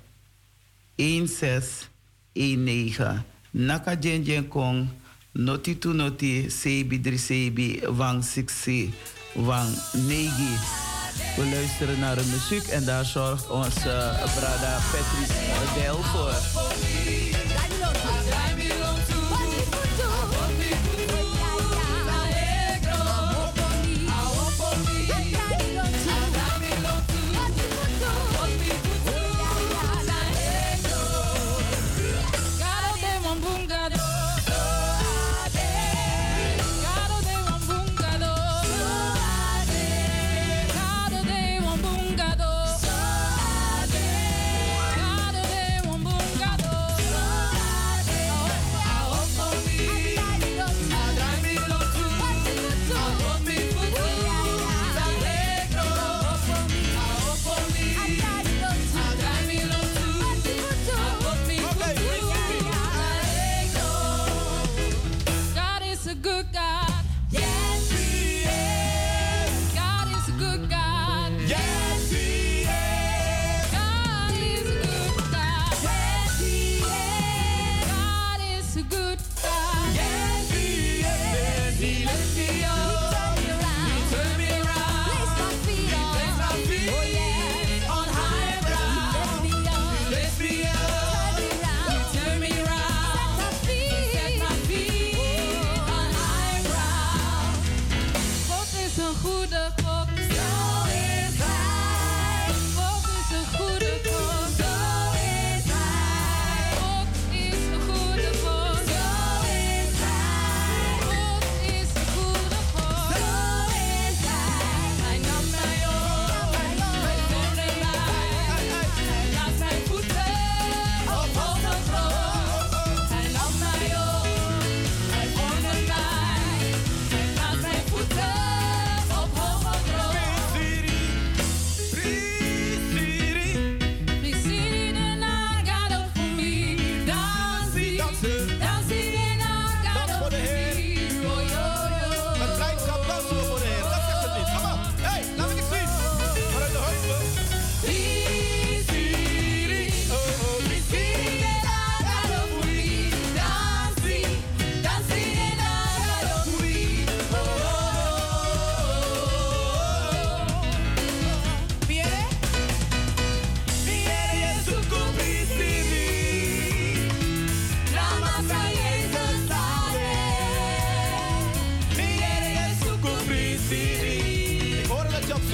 1619. Naka Jen Kong, noti tu noti, sebi dri sebi, wang siksi, wang negi. We luisteren naar de muziek en daar zorgt onze brada Patrice Del voor.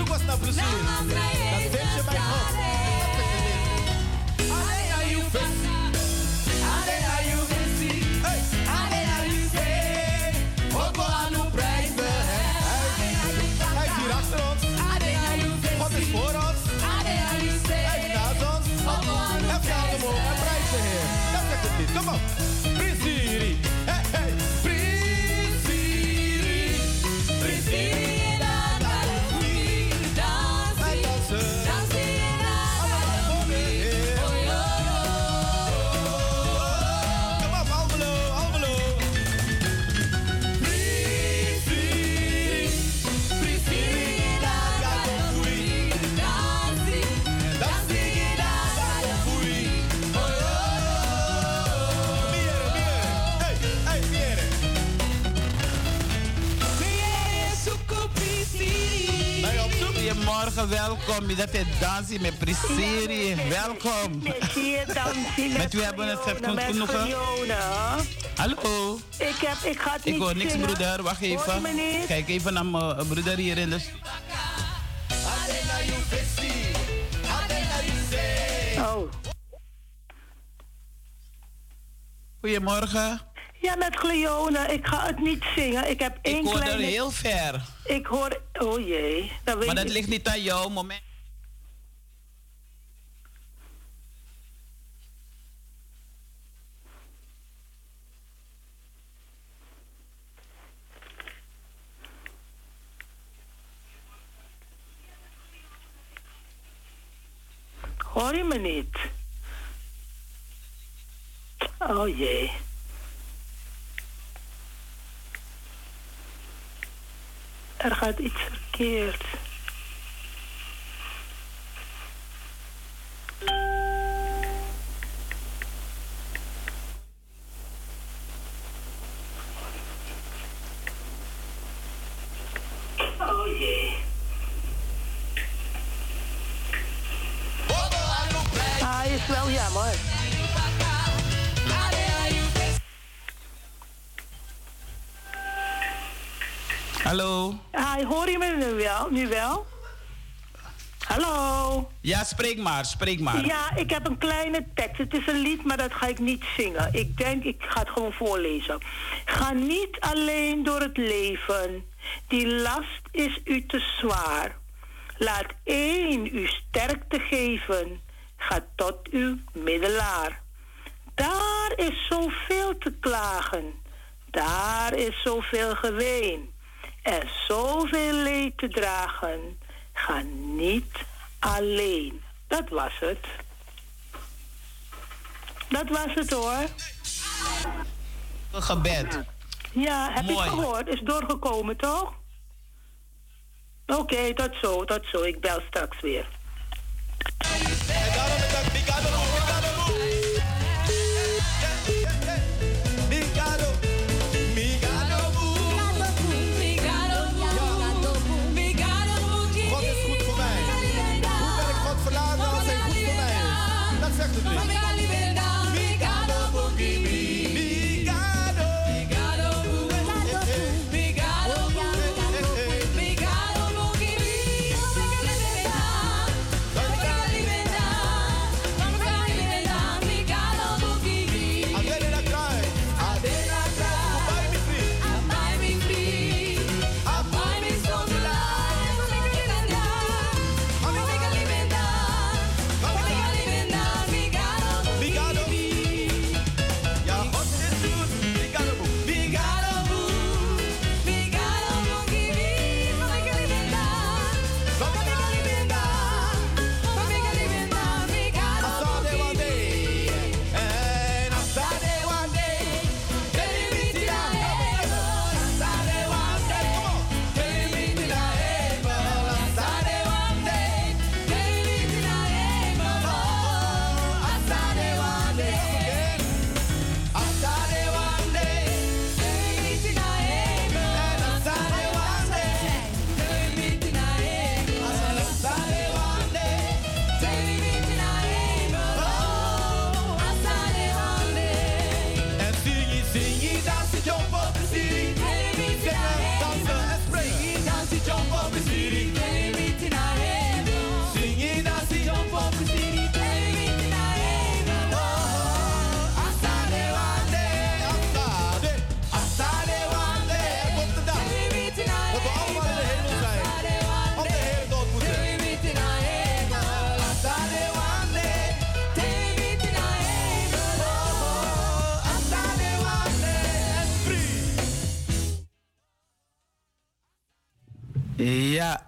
was naar Brazil. Dat je bij Goedemorgen, welkom. Dat is Dansie met Priseri. Welkom. Met wie hebben we het goed genoegen? Hallo. Ik, heb, ik ga het Ik hoor niks, broeder. Wacht even. Kijk even naar mijn broeder hier in de... Oh. Goedemorgen. Ja, met Gleone. Ik ga het niet zingen. Ik heb één Ik hoor kleine... er heel ver. Ik hoor... Oh jee. Dat weet maar dat ik. ligt niet aan jou. Moment. Hoor je me niet? Oh jee. Er gaat iets verkeerd. Hoor je me nu wel? Nu wel? Hallo? Ja, spreek maar, spreek maar. Ja, ik heb een kleine tekst. Het is een lied, maar dat ga ik niet zingen. Ik denk, ik ga het gewoon voorlezen. Ga niet alleen door het leven. Die last is u te zwaar. Laat één u sterkte geven. Ga tot uw middelaar. Daar is zoveel te klagen. Daar is zoveel geween. En zoveel leed te dragen. Ga niet alleen. Dat was het. Dat was het hoor. Een gebed. Ja, heb Mooi. ik gehoord. Is doorgekomen toch? Oké, tot zo, tot zo. Ik bel straks weer.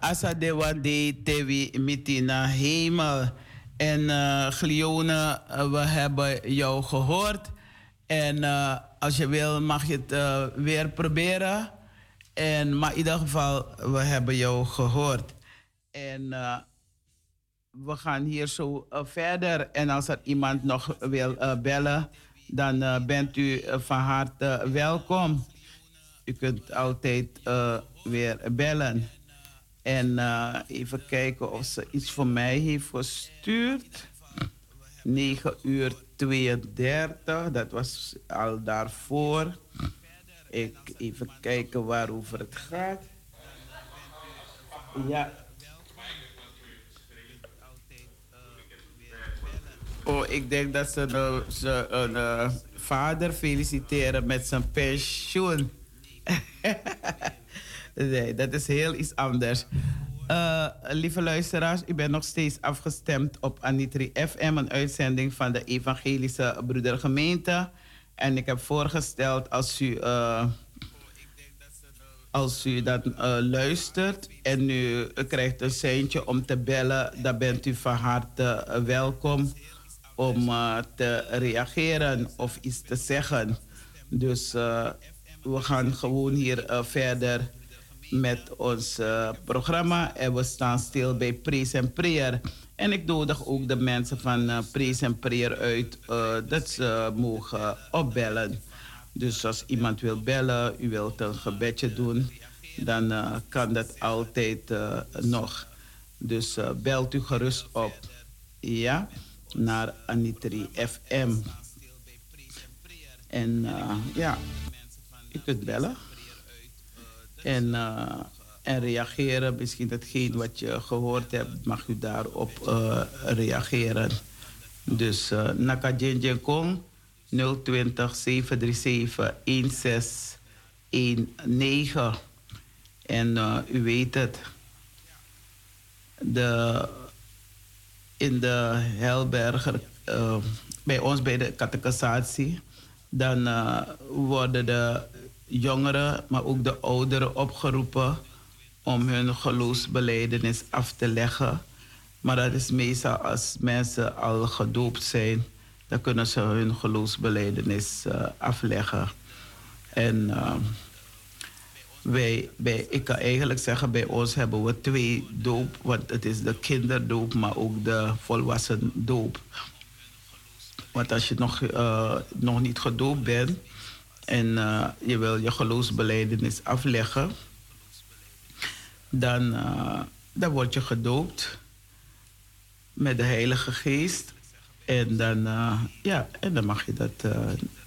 Asa de Tewi Mitina Hemel. En uh, Glione, uh, we hebben jou gehoord. En uh, als je wil, mag je het weer proberen. En, maar in ieder geval, we hebben jou gehoord. En we gaan hier zo verder. En als er iemand nog wil bellen, dan bent u van harte welkom. U kunt altijd weer bellen. En eh, even kijken of ze iets voor mij heeft gestuurd. 9 uur 32, dat was al daarvoor. Ik even kijken waarover het gaat. Ja. Oh, ik denk dat ze, een, ze uh, vader feliciteren met zijn pensioen. *laughs* nee, dat is heel iets anders. Uh, lieve luisteraars, u bent nog steeds afgestemd op Anitri FM, een uitzending van de Evangelische Broedergemeente. En ik heb voorgesteld als u, uh, als u dat uh, luistert en u krijgt een seintje om te bellen, dan bent u van harte welkom om te reageren of iets te zeggen. Dus we gaan gewoon hier verder met ons uh, programma. En we staan stil bij Praise en Prayer. En ik nodig ook de mensen van uh, Praise en Prayer uit uh, dat ze mogen opbellen. Dus als iemand wil bellen, u wilt een gebedje doen, dan kan dat altijd nog. Dus belt u gerust op. Ja, naar Anitri FM. En ja, u kunt bellen. En, uh, en reageren. Misschien datgene wat je gehoord hebt, mag u daarop uh, reageren. Dus uh, Naka Kong 020 737 1619. En uh, u weet het. De, in de Helberger, bij ons bij de catechisatie, dan worden de jongeren, maar ook de ouderen opgeroepen om hun geloofsbeleidenis af te leggen. Maar dat is meestal als mensen al gedoopt zijn, dan kunnen ze hun geloofsbeleidenis uh, afleggen. En uh, wij, ik kan eigenlijk zeggen, bij ons hebben we twee doop, want het is de kinderdoop, maar ook de volwassen doop. Want als je nog, uh, nog niet gedoopt bent, en uh, je wil je geloofsbeleidenis afleggen, dan, uh, dan word je gedoopt met de Heilige Geest. En dan, uh, ja, en dan mag je dat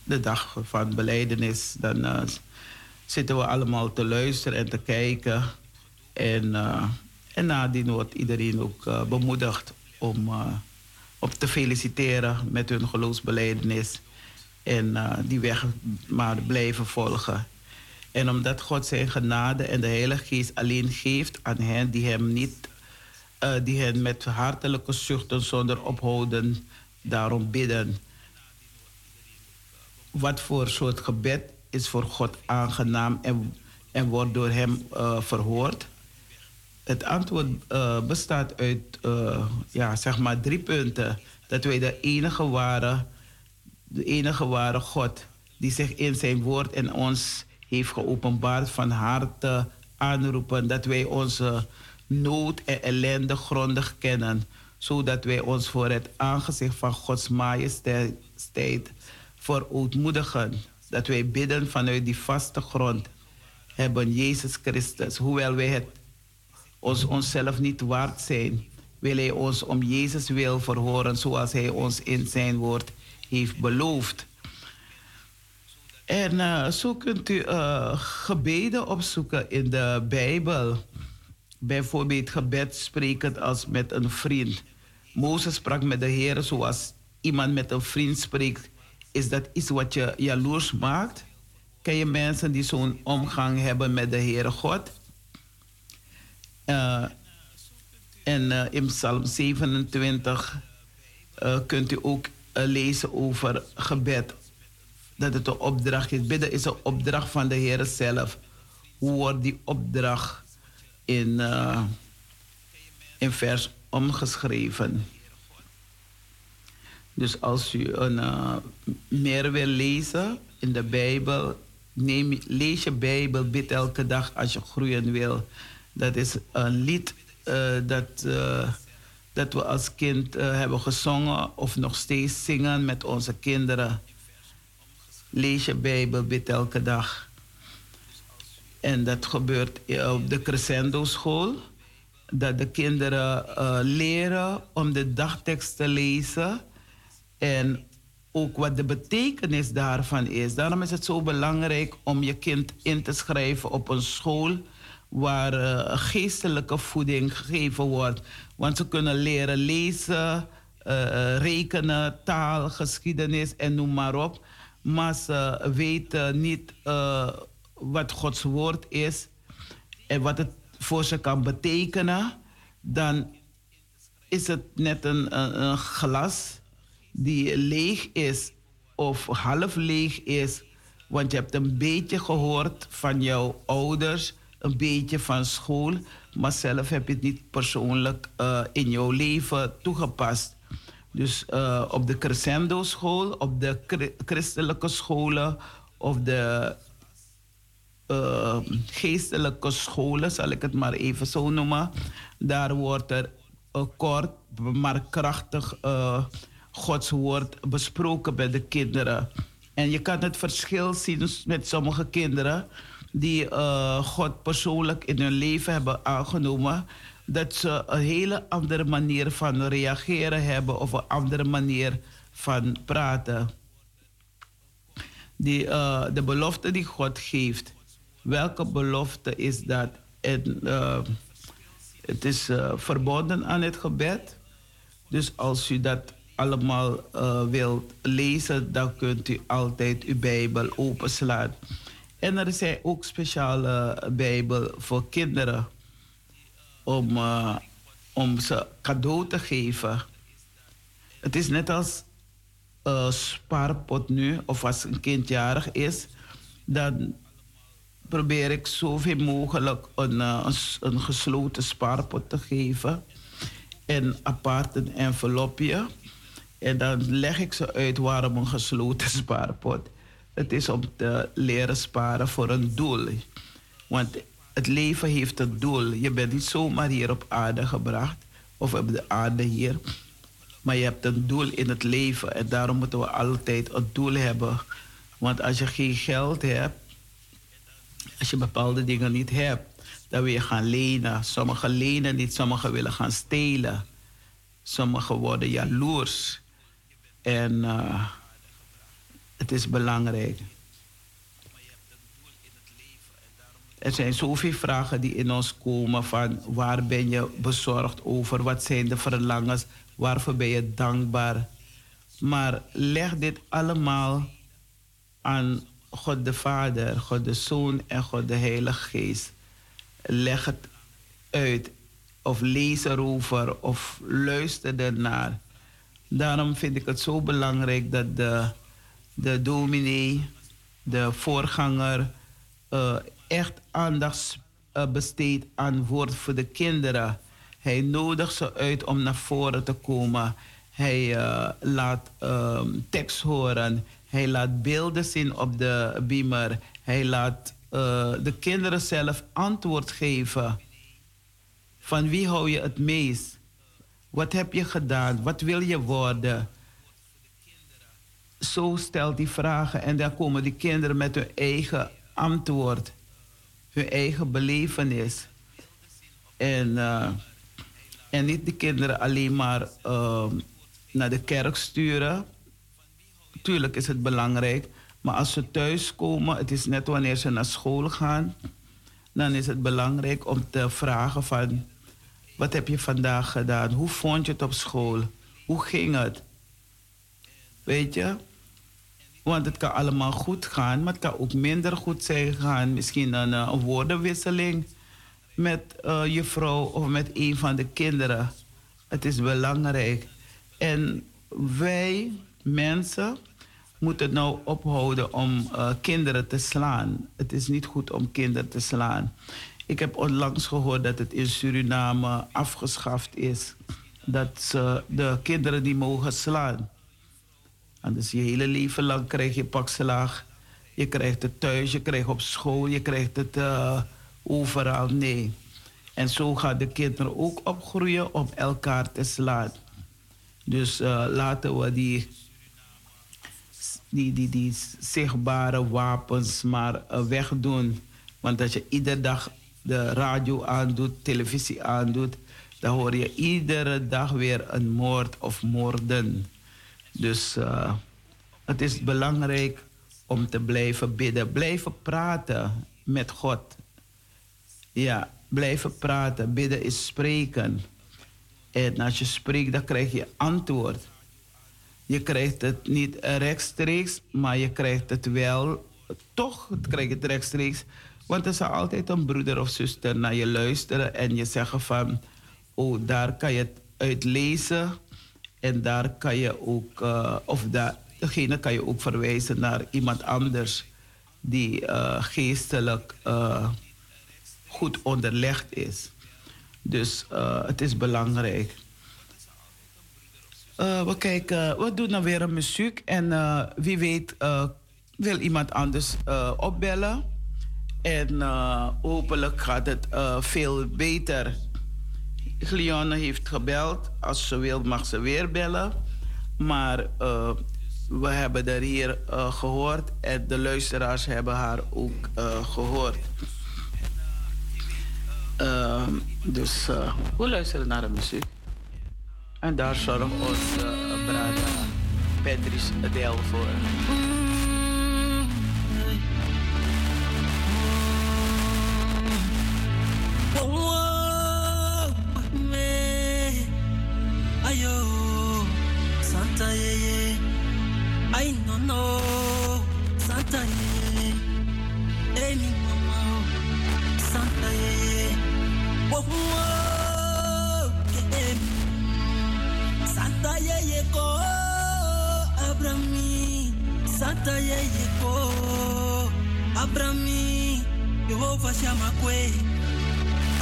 de dag van beleidenis, dan zitten we allemaal te luisteren en te kijken. En, en nadien wordt iedereen ook bemoedigd om, om te feliciteren met hun geloofsbeleidenis en uh, die weg maar blijven volgen. En omdat God zijn genade en de Heilige Geest alleen geeft aan hen die hem niet, uh, die hen met hartelijke zuchten zonder ophouden daarom bidden. Wat voor soort gebed is voor God aangenaam en, en wordt door hem uh, verhoord? Het antwoord bestaat uit ja, zeg maar drie punten. Dat wij de enige ware de enige ware God, die zich in zijn woord en ons heeft geopenbaard van harte aanroepen dat wij onze nood en ellende grondig kennen, zodat wij ons voor het aangezicht van Gods majesteit verootmoedigen. Dat wij bidden vanuit die vaste grond hebben Jezus Christus, hoewel wij het ons onszelf niet waard zijn, wil Hij ons om Jezus wil verhoren zoals Hij ons in zijn woord heeft beloofd. En uh, zo kunt u uh, gebeden opzoeken in de Bijbel. Bijvoorbeeld gebed sprekend als met een vriend. Mozes sprak met de Heer zoals iemand met een vriend spreekt. Is dat iets wat je jaloers maakt? Ken je mensen die zo'n omgang hebben met de Heere God? Uh, en in Psalm 27 kunt u ook lezen over gebed. Dat het een opdracht is. Bidden is een opdracht van de Heer zelf. Hoe wordt die opdracht in, uh, in vers omgeschreven? Dus als u een, uh, meer wil lezen in de Bijbel, neem, lees je Bijbel, bid elke dag als je groeien wil. Dat is een lied dat dat we als kind uh, hebben gezongen of nog steeds zingen met onze kinderen. Lees je Bijbel, bid elke dag. En dat gebeurt op de Crescendo School dat de kinderen eh, leren om de dagtekst te lezen en ook wat de betekenis daarvan is. Daarom is het zo belangrijk om je kind in te schrijven op een school waar uh, geestelijke voeding gegeven wordt. Want ze kunnen leren lezen, uh, rekenen, taal, geschiedenis en noem maar op. Maar ze weten niet wat Gods woord is en wat het voor ze kan betekenen. Dan is het net een, een, een glas die leeg is of half leeg is. Want je hebt een beetje gehoord van jouw ouders, een beetje van school, maar zelf heb je het niet persoonlijk uh, in jouw leven toegepast. Dus uh, op de crescendo school, op de christelijke scholen of de uh, geestelijke scholen, zal ik het maar even zo noemen, daar wordt er kort maar krachtig Gods woord besproken bij de kinderen. En je kan het verschil zien met sommige kinderen die uh, God persoonlijk in hun leven hebben aangenomen. Dat ze een hele andere manier van reageren hebben of een andere manier van praten. Die, uh, de belofte die God geeft. Welke belofte is dat? Het is verbonden aan het gebed. Dus als u dat allemaal wilt lezen, dan kunt u altijd uw Bijbel openslaan. En er zijn ook speciale Bijbel voor kinderen om, uh, om ze cadeau te geven. Het is net als uh, spaarpot nu, of als een kind jarig is, dan probeer ik zoveel mogelijk een, een, een gesloten spaarpot te geven. En apart een envelopje en dan leg ik ze uit waarom een gesloten spaarpot. Het is om te leren sparen voor een doel. Want het leven heeft een doel. Je bent niet zomaar hier op aarde gebracht, of op de aarde hier. Maar je hebt een doel in het leven. En daarom moeten we altijd een doel hebben. Want als je geen geld hebt, als je bepaalde dingen niet hebt, dan wil je gaan lenen. Sommigen lenen niet, sommigen willen gaan stelen. Sommigen worden jaloers. En uh, het is belangrijk. Er zijn zoveel vragen die in ons komen van waar ben je bezorgd over, wat zijn de verlangens, waarvoor ben je dankbaar. Maar leg dit allemaal aan God de Vader, God de Zoon en God de Heilige Geest. Leg het uit of lees erover of luister ernaar. Daarom vind ik het zo belangrijk dat de, de dominee, de voorganger, uh, echt aandacht uh, besteedt aan woord voor de kinderen. Hij nodigt ze uit om naar voren te komen. Hij uh, laat um, tekst horen. Hij laat beelden zien op de beamer. Hij laat de kinderen zelf antwoord geven. Van wie hou je het meest? Wat heb je gedaan? Wat wil je worden? Zo stelt die vragen en dan komen die kinderen met hun eigen antwoord, hun eigen belevenis. En, uh, en niet de kinderen alleen maar uh, naar de kerk sturen. Tuurlijk is het belangrijk, maar als ze thuis komen, het is net wanneer ze naar school gaan, dan is het belangrijk om te vragen van wat heb je vandaag gedaan? Hoe vond je het op school? Hoe ging het? Weet je? Want het kan allemaal goed gaan, maar het kan ook minder goed zijn gaan. Misschien een, eh, een woordenwisseling met uh, je vrouw of met een van de kinderen. Het is belangrijk. En wij, mensen, moeten nou ophouden om uh, kinderen te slaan. Het is niet goed om kinderen te slaan. Ik heb onlangs gehoord dat het in Suriname afgeschaft is. Dat ze de kinderen die mogen slaan. En dus je hele leven lang krijg je pakslaag. Je krijgt het thuis, je krijgt op school, je krijgt het uh, overal. Nee. En zo gaan de kinderen ook opgroeien om elkaar te slaan. Dus uh, laten we die, die, die, die zichtbare wapens maar uh, wegdoen. Want als je iedere dag de radio aandoet, televisie aandoet, dan hoor je iedere dag weer een moord of moorden. Dus uh, het is belangrijk om te blijven bidden, blijven praten met God. Ja, blijven praten. Bidden is spreken. En als je spreekt, dan krijg je antwoord. Je krijgt het niet rechtstreeks, maar je krijgt het wel, toch krijg je het rechtstreeks. Want er zal altijd een broeder of zuster naar je luisteren en je zeggen van, oh, daar kan je het uit lezen. En daar kan je ook, uh, of daar, degene kan je ook verwijzen naar iemand anders die uh, geestelijk uh, goed onderlegd is. Dus het is belangrijk. we kijken, we doen dan weer een muziek en wie weet wil iemand anders opbellen. En hopelijk gaat het veel beter Glione heeft gebeld. Als ze wil, mag ze weer bellen. Maar uh, we hebben er hier uh, gehoord en de luisteraars hebben haar ook uh, gehoord. Ehm, dus we luisteren naar de muziek. En daar zorgt onze brada Patrice Adel voor. No Santa ye Emi mama Santa ye Wo wo Santa ye ye ko Abrami. Santa ye ye ko Abrami. Yehova shama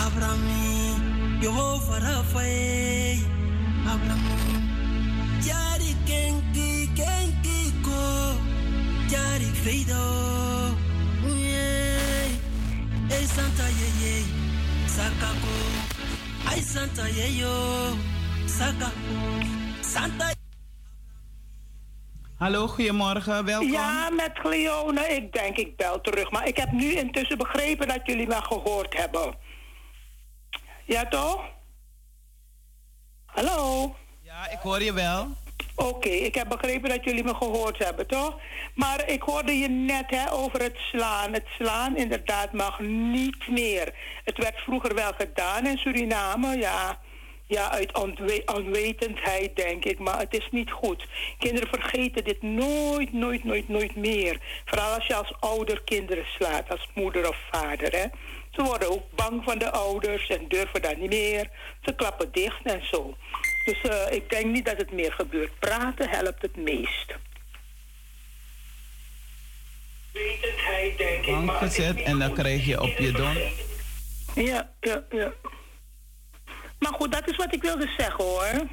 Abrami Yehova Rafael Abrami. Jari kenki kenki Jari Fredo. Hey Santa Yeye, Sakako. Ay Santa Yeyo, Sakako. Santa Hallo, goedemorgen, welkom. Ja, met Cleone. Ik denk, ik bel terug. Maar ik heb nu intussen begrepen dat jullie me gehoord hebben. Ja, toch? Hallo? Ja, ik hoor je wel. Oké, ik heb begrepen dat jullie me gehoord hebben, toch? Maar ik hoorde je net hè, over het slaan. Het slaan inderdaad mag niet meer. Het werd vroeger wel gedaan in Suriname, ja. Ja, uit onwetendheid denk ik, maar het is niet goed. Kinderen vergeten dit nooit, nooit, nooit, nooit meer. Vooral als je als ouder kinderen slaat, als moeder of vader. Hè. Ze worden ook bang van de ouders en durven dat niet meer. Ze klappen dicht en zo. Dus uh, ik denk niet dat het meer gebeurt. Praten helpt het meest. Wetendheid, denk ik. Maar gezet en dan krijg je op je don. Ja, ja, ja. Maar goed, dat is wat ik wilde zeggen hoor.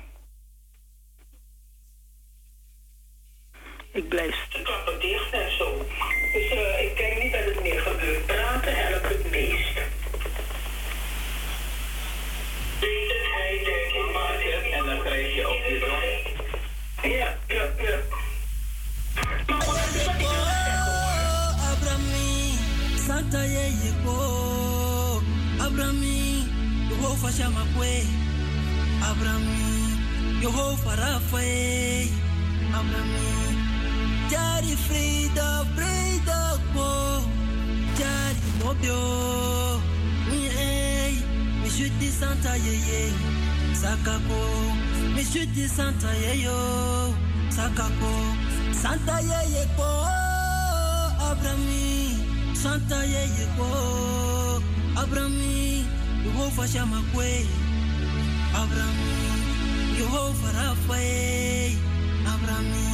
Ik blijf klappen dicht en zo. Dus uh, ik denk niet dat het meer gebeurt. Praten helpt het meest. Wetendheid, denk ik. Ja. Abrami, Santa Yeyeko, Abrami, Jehovah Shamakwe, Abrami, Jehovah Raphael, Abrami, Jari Frida, Frida Ko, Jari Nobio, Mi Mi Santa Yeye, Sakako, Mi Shuti Santa Yeyo, Sakako, Santa Yeyeko, Abrami, Santa Yeyeko, Abrami, Jehovah Shamakwe, Abrami, Jehovah Raphael, Abrami,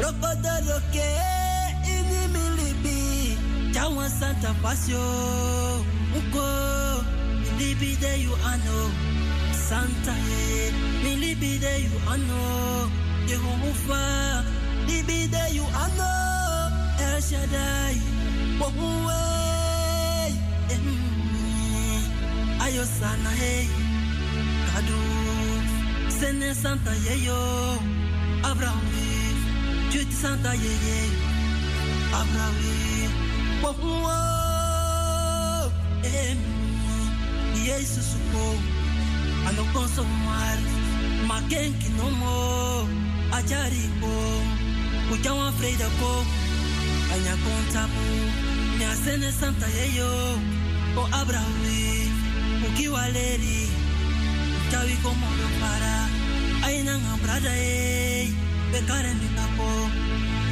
Rokoda Roke, Ini Milibi, Jawan Santa Pasio, Uko, Milibi de you ano, Santa Ye, Milibi de you ano, Jehovah, Libi de you ano, El Shaddai, Wahoo, Ayo sana hey, kadu, sene santa yeyo, Abraham, juti santa yeye, Abraham, wahoo, em, Jezus ano consomar makenki no mo ajari ko ujawa freida ko anya kontapu nya sene santa yeyo o abrawi ukiwaleri uchawi como lo para aina ngambrada e bekare mi kapo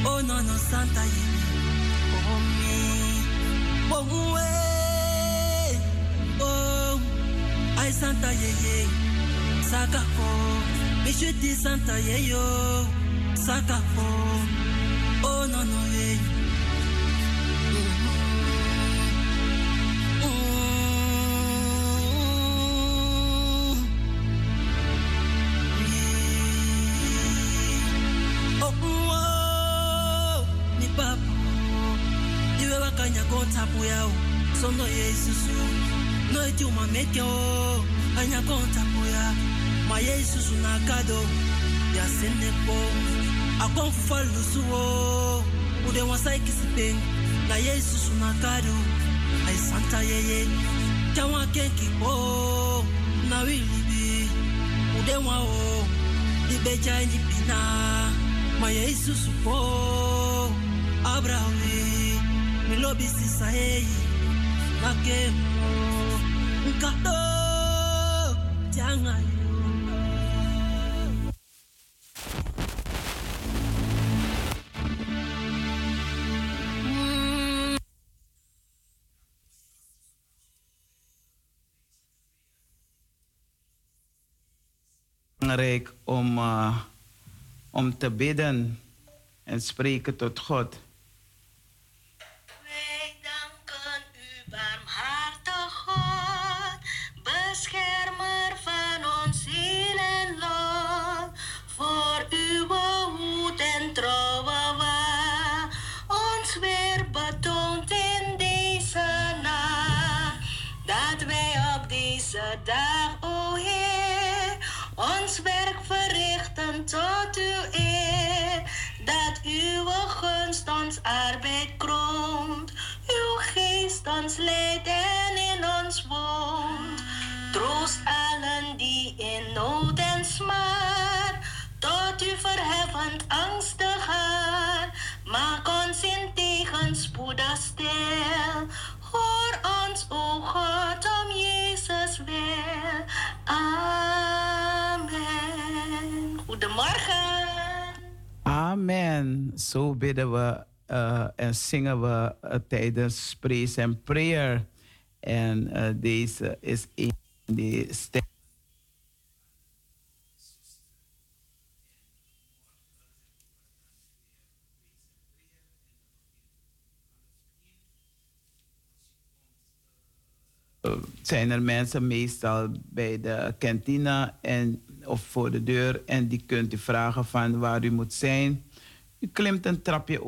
oh no santa yeyo oh mi oh we oh ai santa yeye saka ko mishuti santa yeyo saka ko oh no no hey tapu yao sondo yesusu no ejuma mekyo anya kontapu ya ma yesusu na kado ya senepo akon falusu o ude wasai kisipe na yesusu na kado ai santa yeye jawa kenki po na wilibi ude wa o. Di beja ni pina ma yesusu po. Abrawi milobi sisa nakemo nkado jangayo belangrijk om, uh, om te bidden en spreken tot God. Arbeid kroont, uw geest ons leidt en in ons woont. Troost allen die in nood en smaad, tot u verheffend angstig haar. Maak ons in tegenspoedig stil, hoor ons, o God, om Jezus wil. Amen. Goedemorgen. Amen. Zo bidden we uh, en zingen we uh, tijdens praise en prayer. En uh, deze is een die stem. zijn er mensen meestal bij de kantine en, of voor de deur en die kunt u vragen van waar u moet zijn. U klimt een trapje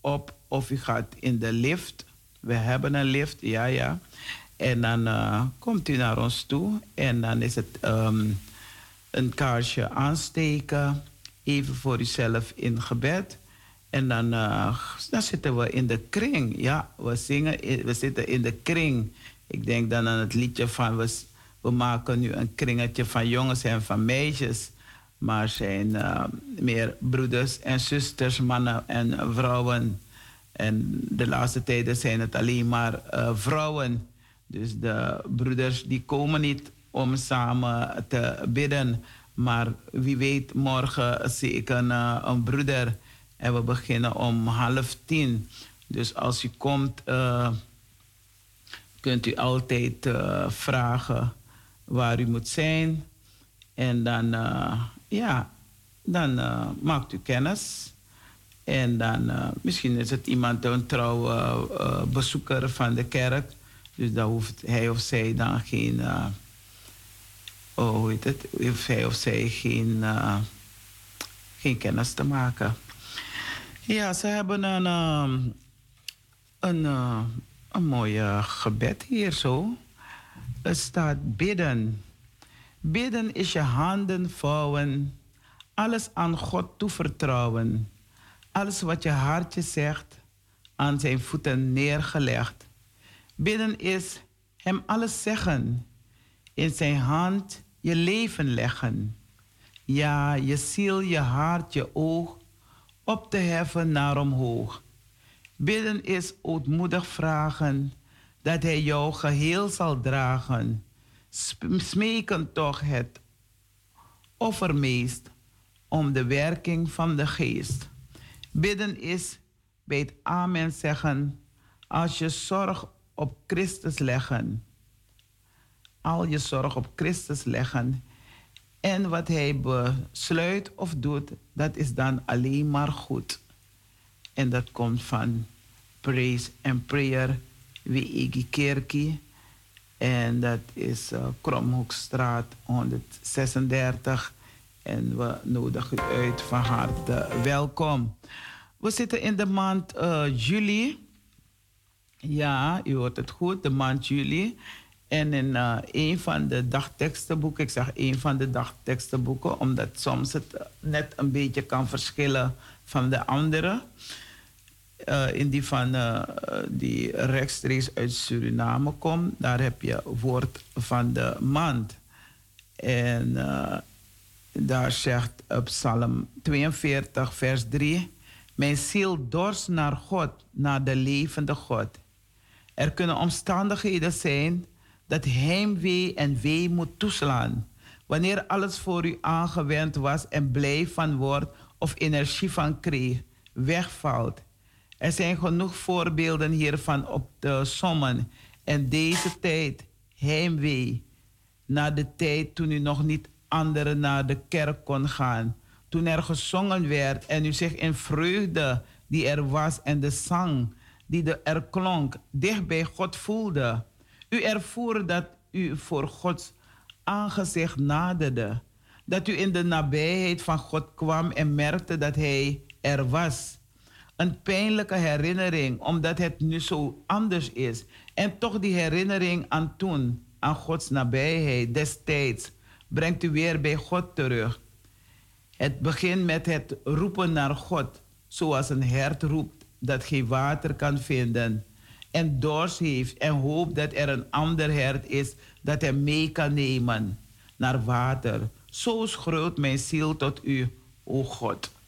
op of u gaat in de lift. We hebben een lift, ja ja. En dan uh, komt u naar ons toe en dan is het um, een kaarsje aansteken, even voor uzelf in gebed. En dan, dan zitten we in de kring. Ja, we zingen, we zitten in de kring. Ik denk dan aan het liedje van we, we maken nu een kringetje van jongens en van meisjes. Maar zijn uh, meer broeders en zusters, mannen en vrouwen. En de laatste tijden zijn het alleen maar uh, vrouwen. Dus de broeders die komen niet om samen te bidden. Maar wie weet, morgen zie ik een, uh, een broeder. En we beginnen om half tien. Dus als u komt kunt u altijd vragen waar u moet zijn. En dan, ja, dan uh, maakt u kennis. En dan, misschien is het iemand, een trouwe bezoeker van de kerk. Dus dan hoeft hij of zij dan geen, oh, hoe heet het, hij of zij geen, geen kennis te maken. Ja, ze hebben een, een een mooi gebed hier zo. Er staat bidden. Bidden is je handen vouwen, alles aan God toevertrouwen. Alles wat je hartje zegt, aan zijn voeten neergelegd. Bidden is hem alles zeggen, In zijn hand je leven leggen. Ja, je ziel, je hart, je oog op te heffen naar omhoog. Bidden is ootmoedig vragen dat hij jou geheel zal dragen. Smeken toch het offermeest om de werking van de geest. Bidden is bij het amen zeggen als je zorg op Christus leggen. Al je zorg op Christus leggen. En wat hij besluit of doet, dat is dan alleen maar goed. En dat komt van Praise and Prayer, Wiegi Kerkie. En dat is uh, Kromhoekstraat 136. En we nodigen u uit van harte welkom. We zitten in de maand uh, juli. Ja, u hoort het goed, de maand juli. En in uh, een van de dagtekstenboeken, ik zeg een van de dagtekstenboeken, omdat soms het net een beetje kan verschillen van de andere. Uh, in die van uh, die rechtstreeks uit Suriname komt, daar heb je woord van de maand. En daar zegt op Psalm 42, vers 3: Mijn ziel dorst naar God, naar de levende God. Er kunnen omstandigheden zijn dat heimwee en wee moet toeslaan. Wanneer alles voor u aangewend was en blij van wordt of energie van kreeg, wegvalt. Er zijn genoeg voorbeelden hiervan op te sommen. En deze tijd, heimwee, na de tijd toen u nog niet anderen naar de kerk kon gaan. Toen er gezongen werd en u zich in vreugde die er was en de zang die de er klonk, dicht bij God voelde. U ervoer dat u voor Gods aangezicht naderde. Dat u in de nabijheid van God kwam en merkte dat Hij er was. Een pijnlijke herinnering, omdat het nu zo anders is. En toch die herinnering aan toen, aan Gods nabijheid destijds, brengt u weer bij God terug. Het begint met het roepen naar God, zoals een hert roept dat geen water kan vinden en dorst heeft en hoopt dat er een ander hert is dat hem mee kan nemen naar water. Zo schreeuwt mijn ziel tot u, o God.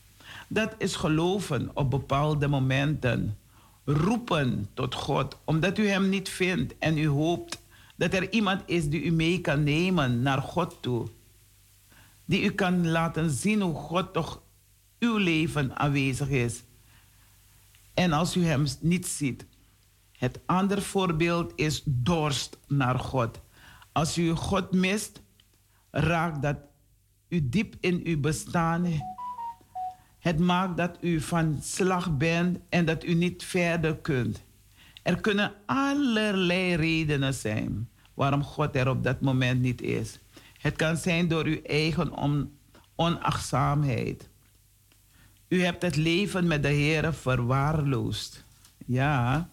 Dat is geloven op bepaalde momenten. Roepen tot God, omdat u hem niet vindt en u hoopt dat er iemand is die u mee kan nemen naar God toe. Die u kan laten zien hoe God toch uw leven aanwezig is. En als u hem niet ziet. Het andere voorbeeld is dorst naar God. Als u God mist, raakt dat u diep in uw bestaan. Het maakt dat u van slag bent en dat u niet verder kunt. Er kunnen allerlei redenen zijn waarom God er op dat moment niet is. Het kan zijn door uw eigen on onachtzaamheid. U hebt het leven met de Heer verwaarloosd. Ja.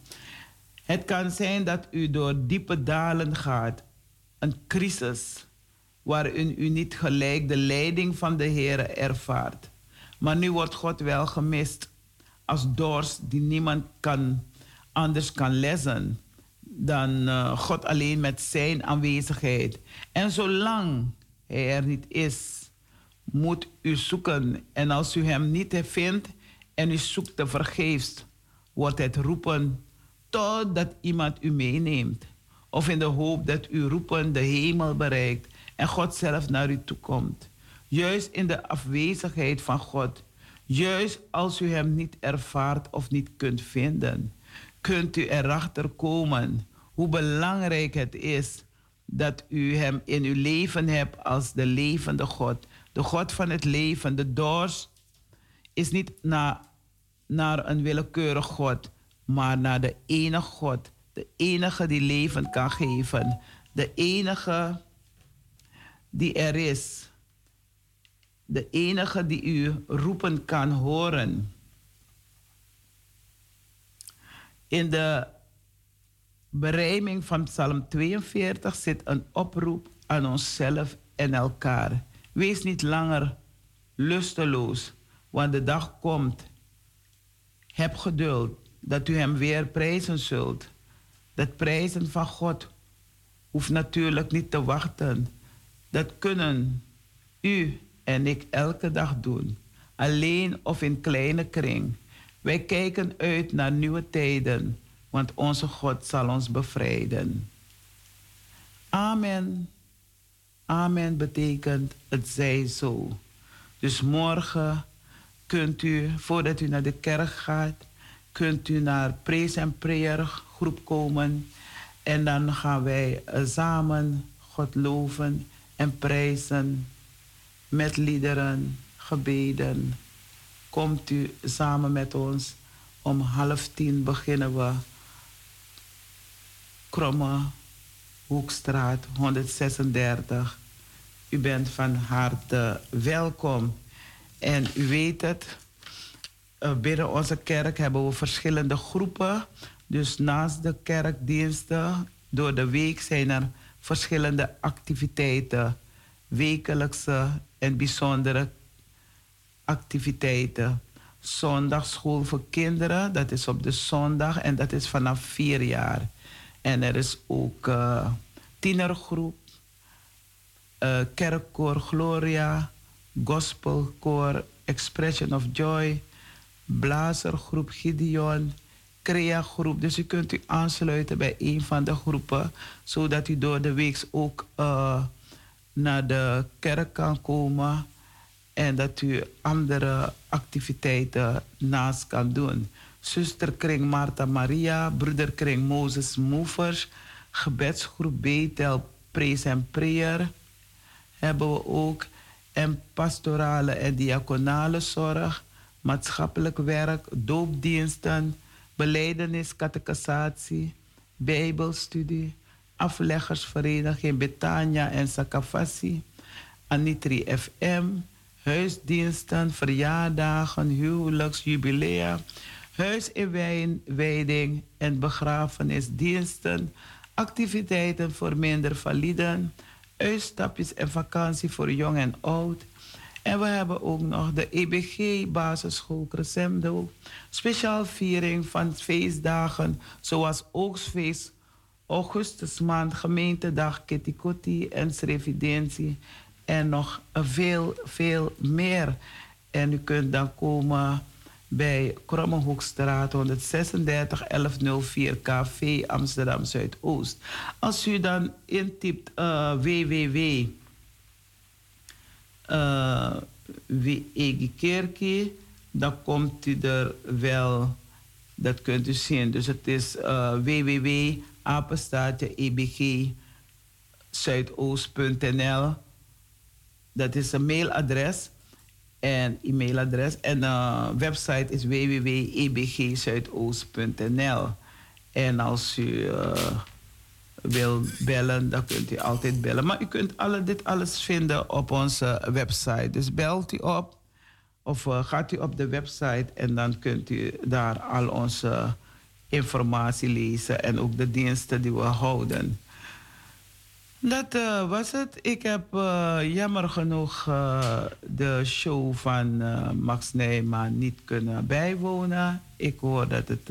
Het kan zijn dat u door diepe dalen gaat, een crisis, waarin u niet gelijk de leiding van de Heer ervaart. Maar nu wordt God wel gemist als dorst die niemand kan, anders kan lezen dan uh, God alleen met zijn aanwezigheid. En zolang hij er niet is, moet u zoeken. En als u hem niet vindt en u zoekt te vergeefs, wordt het roepen totdat iemand u meeneemt. Of in de hoop dat u roepen de hemel bereikt en God zelf naar u toe komt. Juist in de afwezigheid van God, juist als u hem niet ervaart of niet kunt vinden, kunt u erachter komen hoe belangrijk het is dat u hem in uw leven hebt als de levende God. De God van het leven. De doors is niet naar, naar een willekeurig God, maar naar de enige God. De enige die leven kan geven. De enige die er is. De enige die u roepen kan horen. In de berijming van Psalm 42 zit een oproep aan onszelf en elkaar. Wees niet langer lusteloos, want de dag komt. Heb geduld dat u hem weer prijzen zult. Dat prijzen van God hoeft natuurlijk niet te wachten. Dat kunnen u en ik elke dag doen, alleen of in kleine kring. Wij kijken uit naar nieuwe tijden, want onze God zal ons bevrijden. Amen. Amen betekent het zij zo. Dus morgen kunt u, voordat u naar de kerk gaat, kunt u naar Praise and Prayer groep komen. En dan gaan wij eh, samen God loven en prijzen met liederen, gebeden. Komt u samen met ons. Om half tien beginnen we. Kromme Hoekstraat 136. U bent van harte welkom. En u weet het, eh, binnen onze kerk hebben we verschillende groepen. Dus naast de kerkdiensten, door de week zijn er verschillende activiteiten. Wekelijkse en bijzondere activiteiten. Zondagschool voor kinderen, dat is op de zondag en dat is vanaf vier jaar. En er is ook uh, tienergroep, uh, kerkkoor Gloria, gospelkoor Expression of Joy, blazergroep Gideon, Crea-groep. Dus u kunt u aansluiten bij een van de groepen, zodat u door de week ook uh, naar de kerk kan komen en dat u andere activiteiten naast kan doen. Zusterkring Marta Maria, broederkring Moses Movers, gebedsgroep Betel Praise and Prayer hebben we ook. En pastorale en diaconale zorg, maatschappelijk werk, doopdiensten, beleidenis, catechisatie, bijbelstudie, afleggersvereniging Betania en Sakafasi, Anitri FM, huisdiensten, verjaardagen, huwelijks, jubilea, huisinwijding en begrafenisdiensten, activiteiten voor minder validen, uitstapjes en vakantie voor jong en oud. En we hebben ook nog de EBG Basisschool Crescendo. Speciaal viering van feestdagen zoals Oogstfeest, Augustusmaand, Gemeentedag, Kitty en Revidentie. En nog veel, veel meer. En u kunt dan komen bij Krommenhoekstraat 136 1104 KV Amsterdam Zuidoost. Als u dan intypt uh, www uh, dan komt u er wel, dat kunt u zien. Dus het is uh, www apenstaatje ebg zuidoost.nl. Dat is een mailadres en e-mailadres. En de uh, website is www.ebgzuidoost.nl. En als u uh, wil bellen, dan kunt u altijd bellen. Maar u kunt alle, dit alles vinden op onze website. Dus belt u op of uh, gaat u op de website en dan kunt u daar al onze informatie lezen en ook de diensten die we houden. Dat uh, was het. Ik heb uh, jammer genoeg uh, de show van Max Nijman niet kunnen bijwonen. Ik hoor dat het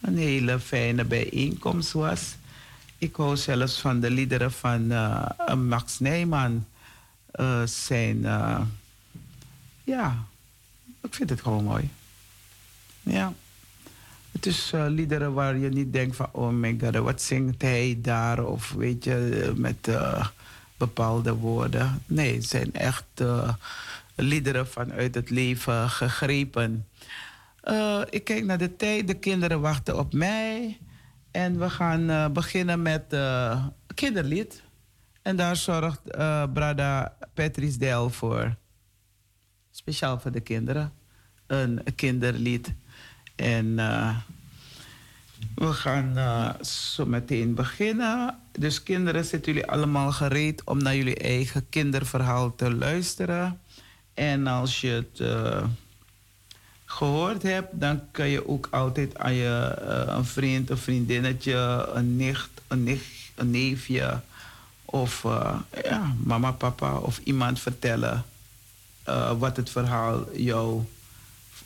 een hele fijne bijeenkomst was. Ik hou zelfs van de liederen van Max Nijman. zijn, ja, ik vind het gewoon mooi. Ja. Het is uh, liederen waar je niet denkt van, oh my god, wat zingt hij daar? Of weet je, met uh, bepaalde woorden. Nee, het zijn echt uh, liederen vanuit het leven gegrepen. ik kijk naar de tijd, de kinderen wachten op mij. En we gaan beginnen met kinderlied. En daar zorgt Brada Patrice Del voor. Speciaal voor de kinderen. Een kinderlied. En uh, we gaan uh, zo meteen beginnen. Dus kinderen, zitten jullie allemaal gereed om naar jullie eigen kinderverhaal te luisteren. En als je het uh, gehoord hebt, dan kan je ook altijd aan je een vriend, een vriendinnetje, een nicht, een, nicht, een neefje of ja, mama, papa of iemand vertellen wat het verhaal jou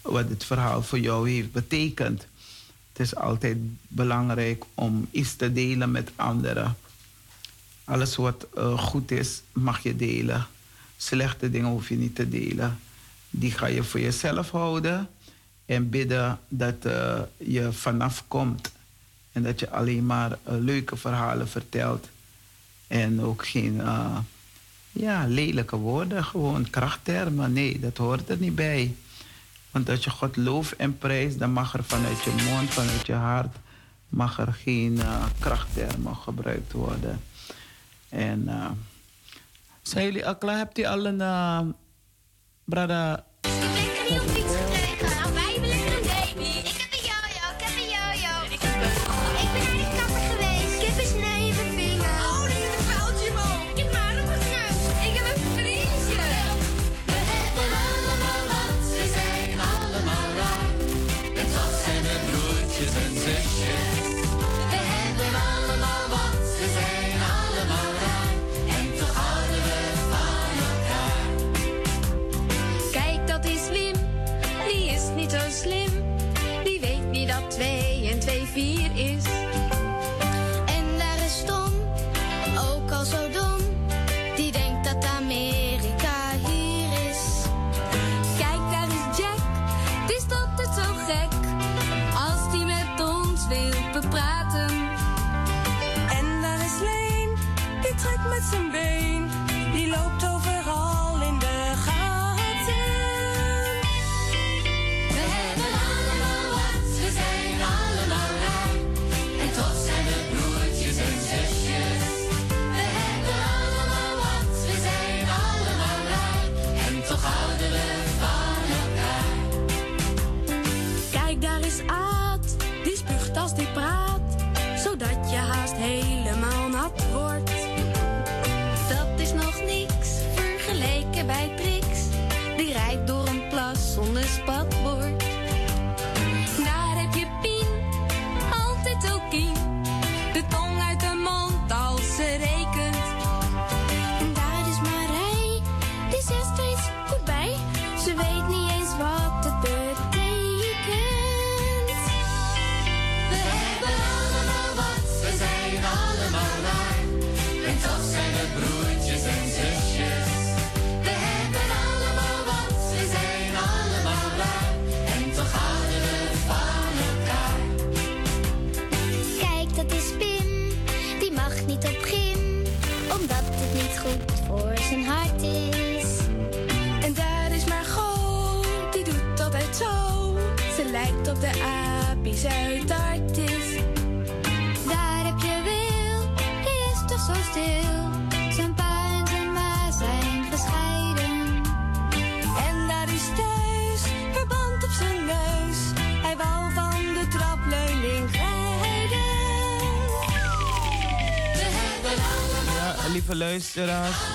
wat het verhaal voor jou heeft betekend. Het is altijd belangrijk om iets te delen met anderen. Alles wat eh, goed is, mag je delen. Slechte dingen hoef je niet te delen. Die ga je voor jezelf houden en bidden dat eh, je vanaf komt. En dat je alleen maar eh, leuke verhalen vertelt. En ook geen ja, lelijke woorden, gewoon krachttermen. Nee, dat hoort er niet bij. Want als je God looft en prijst, dan mag er vanuit je mond, vanuit je hart, mag er geen eh, krachttermen gebruikt worden. En eh, zijn jullie al klaar? Hebt u al een uh?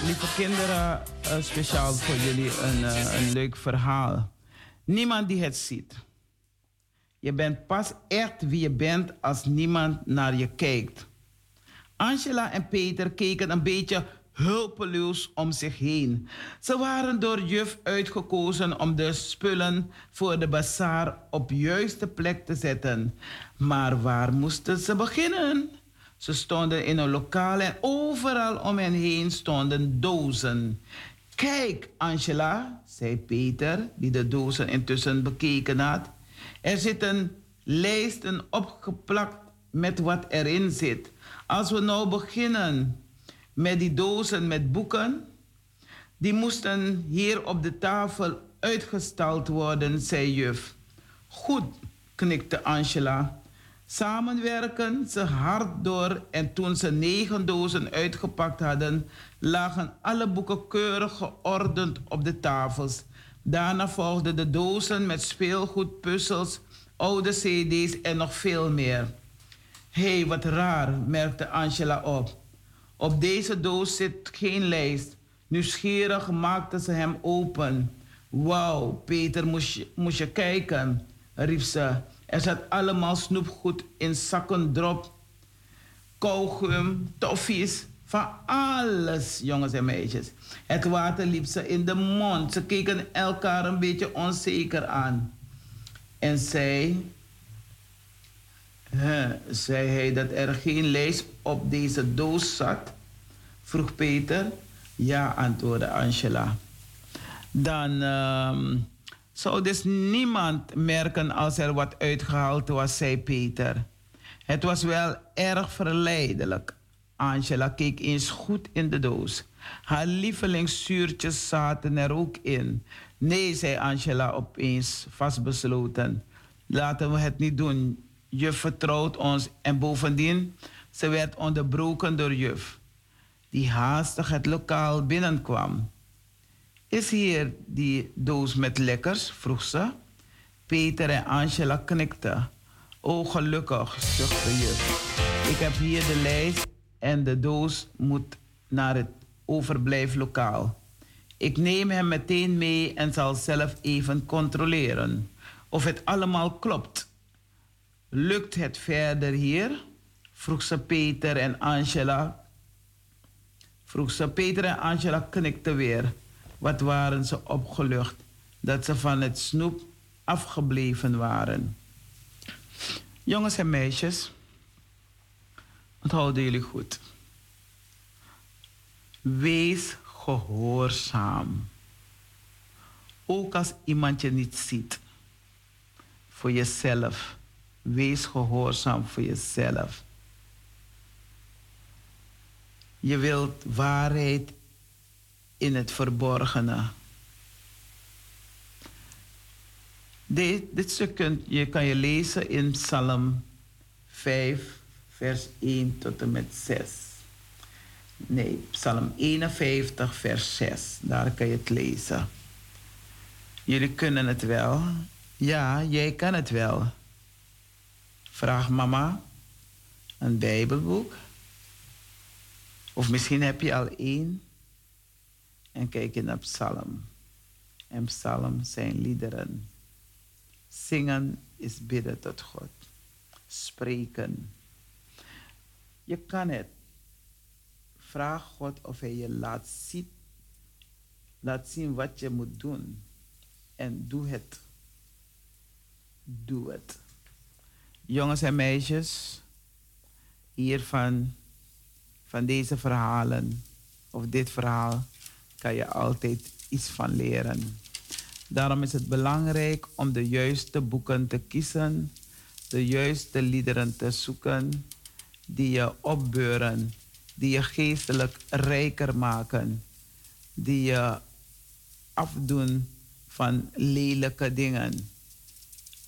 Lieve kinderen, eh, speciaal voor jullie een, eh, een leuk verhaal. Niemand die het ziet. Je bent pas echt wie je bent als niemand naar je kijkt. Angela en Peter keken een beetje hulpeloos om zich heen. Ze waren door juf uitgekozen om de spullen voor de bazaar op juiste plek te zetten. Maar waar moesten ze beginnen? Ze stonden in een lokaal en overal om hen heen stonden dozen. Kijk, Angela, zei Peter, die de dozen intussen bekeken had. Er zitten lijsten opgeplakt met wat erin zit. Als we nou beginnen met die dozen met boeken, die moesten hier op de tafel uitgestald worden, zei juf. Goed, knikte Angela. Samen werken ze hard door en toen ze negen dozen uitgepakt hadden, lagen alle boeken keurig geordend op de tafels. Daarna volgden de dozen met speelgoed, puzzels, oude cd's en nog veel meer. Hé, hey, wat raar, merkte Angela op. Op deze doos zit geen lijst. Nieuwsgierig maakte ze hem open. Wauw, Peter, moest je, moest je kijken, riep ze. Er zat allemaal snoepgoed in zakken drop. Kauwgum, toffies, van alles, jongens en meisjes. Het water liep ze in de mond. Ze keken elkaar een beetje onzeker aan. En zei, zei hij dat er geen lijst op deze doos zat. Vroeg Peter. Ja, antwoordde Angela. Dan ehm, zou dus niemand merken als er wat uitgehaald was, zei Peter. Het was wel erg verleidelijk. Angela keek eens goed in de doos. Haar lievelingszuurtjes zaten er ook in. Nee, zei Angela opeens, vastbesloten. Laten we het niet doen. Juf vertrouwt ons en bovendien, ze werd onderbroken door juf, die haastig het lokaal binnenkwam. Is hier die doos met lekkers? vroeg ze. Peter en Angela knikten. Oh, gelukkig, zuchtte juf. Ik heb hier de lijst en de doos moet naar het overblijflokaal. Ik neem hem meteen mee en zal zelf even controleren of het allemaal klopt. Lukt het verder hier? vroeg ze Peter en Angela. Vroeg ze Peter en Angela knikten weer. Wat waren ze opgelucht dat ze van het snoep afgebleven waren. Jongens en meisjes, onthouden jullie goed. Wees gehoorzaam. Ook als iemand je niet ziet. Voor jezelf. Wees gehoorzaam voor jezelf. Je wilt waarheid in het verborgene. Dit, stuk je, kan je lezen in Psalm 5, vers 1 tot en met 6. Nee, Psalm 51, vers 6. Daar kan je het lezen. Jullie kunnen het wel. Ja, jij kan het wel. Vraag mama een Bijbelboek. Of misschien heb je al één. En kijk je naar Psalm. En Psalm zijn liederen. Zingen is bidden tot God. Spreken. Je kan het. Vraag God of Hij je laat zien, laat zien wat je moet doen. En doe het. Doe het. Jongens en meisjes, hiervan, van deze verhalen, of dit verhaal, kan je altijd iets van leren. Daarom is het belangrijk om de juiste boeken te kiezen, de juiste liederen te zoeken, die je opbeuren, die je geestelijk rijker maken, die je afdoen van lelijke dingen,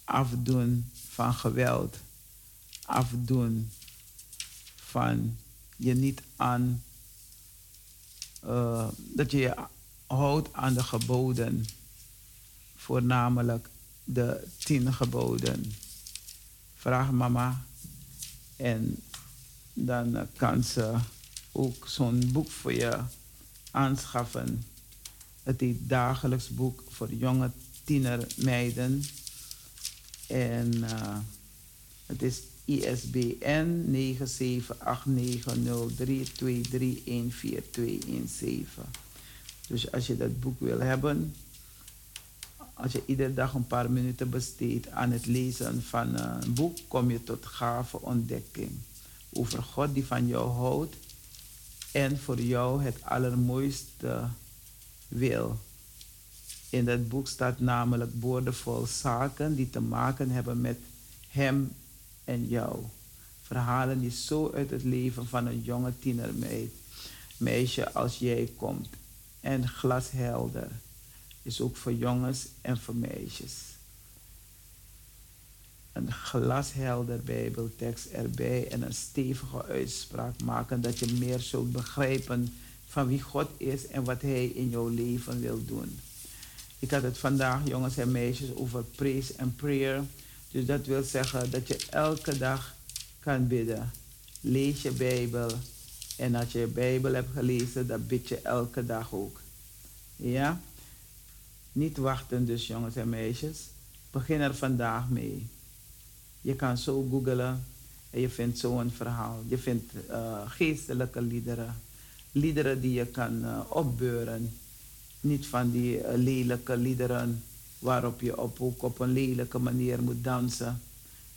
afdoen van geweld, afdoen van je niet aan, uh, dat je je houdt aan de geboden, voornamelijk de tien geboden. Vraag mama en dan kan ze ook zo'n boek voor je aanschaffen. Het heet Dagelijks Boek voor jonge tienermeiden. En uh, het is ISBN 9789032314217. Dus als je dat boek wil hebben, als je iedere dag een paar minuten besteedt aan het lezen van een boek, kom je tot gave ontdekking over God die van jou houdt en voor jou het allermooiste wil. In dat boek staat namelijk woordenvol zaken die te maken hebben met Hem en jou. Verhalen die zo uit het leven van een jonge tienermeid, meisje als jij komt. En glashelder is ook voor jongens en voor meisjes. Een glashelder Bijbeltekst erbij en een stevige uitspraak maken dat je meer zult begrijpen van wie God is en wat Hij in jouw leven wil doen. Ik had het vandaag, jongens en meisjes, over praise en prayer. Dus dat wil zeggen dat je elke dag kan bidden. Lees je Bijbel. En als je je Bijbel hebt gelezen, dan bid je elke dag ook. Ja? Niet wachten dus, jongens en meisjes. Begin er vandaag mee. Je kan zo googelen en je vindt zo een verhaal. Je vindt uh, geestelijke liederen. Liederen die je kan uh, opbeuren. Niet van die uh, lelijke liederen waarop je op, ook op een lelijke manier moet dansen.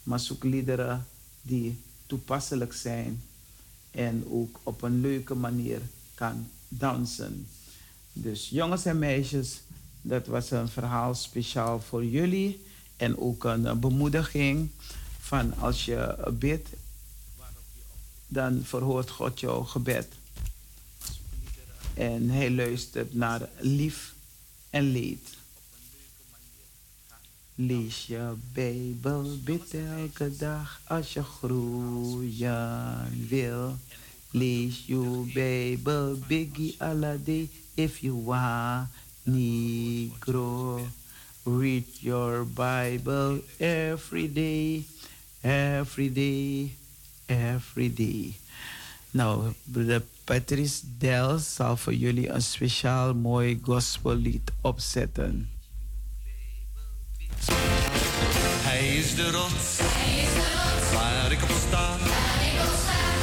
Maar zoek liederen die toepasselijk zijn en ook op een leuke manier kan dansen. Dus jongens en meisjes, dat was een verhaal speciaal voor jullie. En ook een bemoediging van als je bidt, dan verhoort God jouw gebed. En hij luistert naar lief en leed. Lees je Bijbel, bid elke dag als je groeien wil. Lees je Bijbel, biggie alla day if you want grow. Read your Bible every day, every day, every day. Nou, de Patrice Del zal voor jullie een speciaal mooi gospellied opzetten. Hij is de rots, waar ik op sta.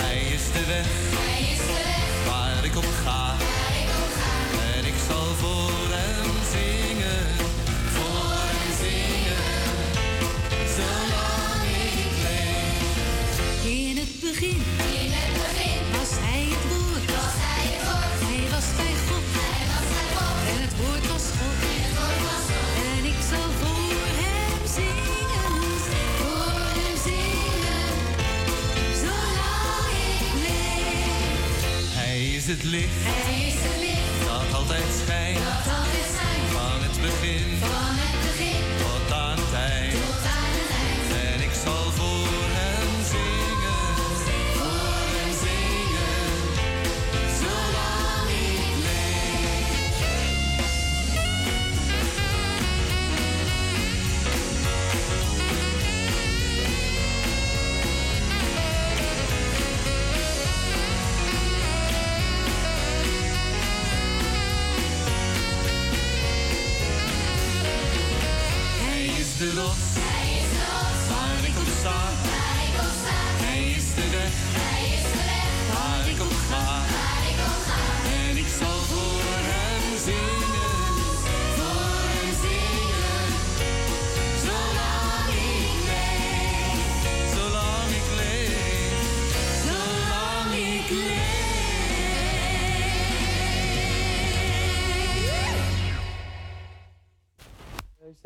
Hij is de weg, Hij is het licht, dat altijd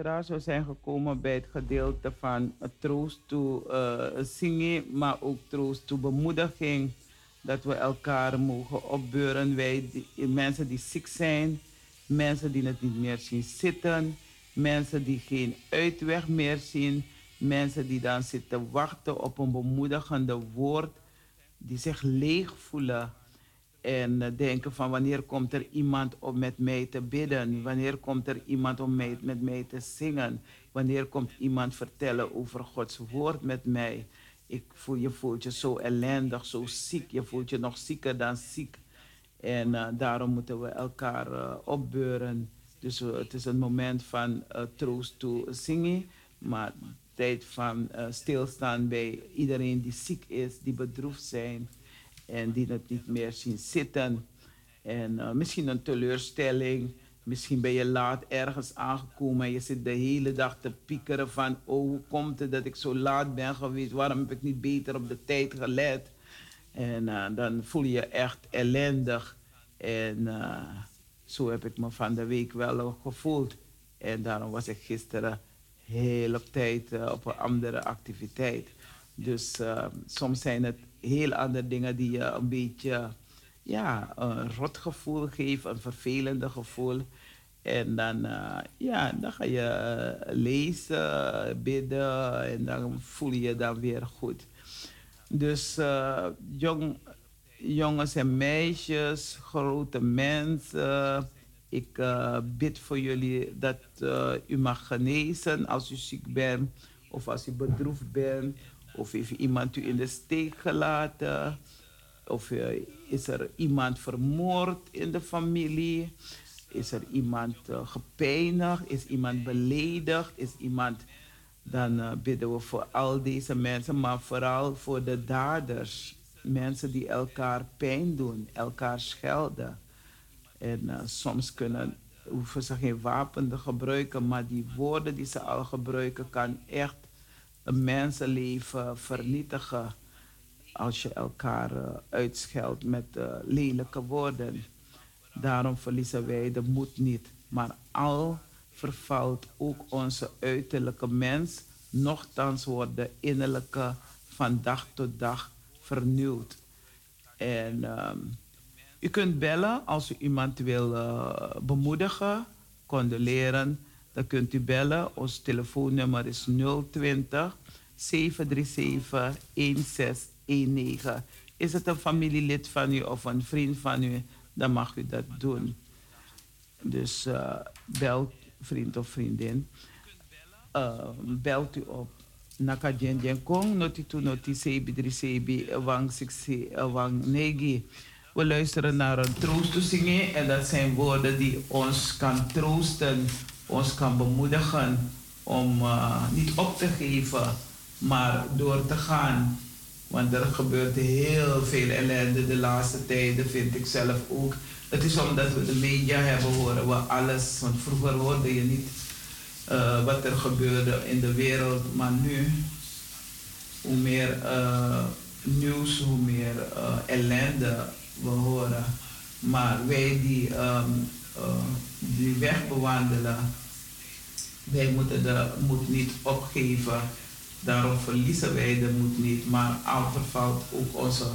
Luisteraars, we zijn gekomen bij het gedeelte van troost toe eh, zingen, maar ook troost toe bemoediging. Dat we elkaar mogen opbeuren. Wij, mensen die ziek zijn, mensen die het niet meer zien zitten, mensen die geen uitweg meer zien, mensen die dan zitten wachten op een bemoedigende woord, die zich leeg voelen. En eh, denken van wanneer komt er iemand om met mij te bidden? Wanneer komt er iemand om mij, met mij te zingen? Wanneer komt iemand vertellen over Gods woord met mij? Ik voel, je voelt je zo ellendig, zo ziek. Je voelt je nog zieker dan ziek. En eh, daarom moeten we elkaar eh, opbeuren. Dus het is een moment van troost toe zingen. Maar tijd van stilstaan bij iedereen die ziek is, die bedroefd zijn en die het niet meer zien zitten. En eh, misschien een teleurstelling. Misschien ben je laat ergens aangekomen en je zit de hele dag te piekeren van, oh, hoe komt het dat ik zo laat ben geweest? Waarom heb ik niet beter op de tijd gelet? En eh, dan voel je je echt ellendig. En eh, zo heb ik me van de week wel gevoeld. En daarom was ik gisteren heel op tijd op een andere activiteit. Dus soms zijn het heel andere dingen die je een beetje ja, een rot gevoel geven, een vervelende gevoel. En dan, eh, ja, dan ga je eh, lezen, bidden en dan voel je je dan weer goed. Dus eh, jong, jongens en meisjes, grote mensen, ik bid voor jullie dat u mag genezen als u ziek bent of als u bedroefd bent of heeft iemand u in de steek gelaten of eh, is er iemand vermoord in de familie, is er iemand uh, gepijnigd, is iemand beledigd, is iemand dan uh, bidden we voor al deze mensen, maar vooral voor de daders. Mensen die elkaar pijn doen, elkaar schelden. En soms kunnen, hoeven ze geen wapen te gebruiken, maar die woorden die ze al gebruiken, kan echt mensenleven vernietigen. als je elkaar eh, uitscheldt met eh, lelijke woorden. Daarom verliezen wij de moed niet. Maar al vervalt ook onze uiterlijke mens, nochtans wordt de innerlijke van dag tot dag vernieuwd. En ehm, u kunt bellen als u iemand wil eh, bemoedigen, condoleren. Dan kunt u bellen. Ons telefoonnummer is 020 737 1619. Is het een familielid van u of een vriend van u, dan mag u dat doen. Dus eh, belt vriend of vriendin. Uh, belt u op. Naka jen kong, noti tu noti sebi dri sebi, wang siksi, wang negi. We luisteren naar een troosttoezingen en dat zijn woorden die ons kan troosten, ons kan bemoedigen om uh, niet op te geven, maar door te gaan. Want er gebeurt heel veel ellende de laatste tijden, vind ik zelf ook. Het is omdat we de media hebben, horen we alles. Want vroeger hoorde je niet uh, wat er gebeurde in de wereld. Maar nu, hoe meer uh, nieuws, hoe meer ellende we horen. Maar wij die um, die weg bewandelen, wij moeten de moed niet opgeven. Daarom verliezen wij de moed niet. Maar al vervalt ook onze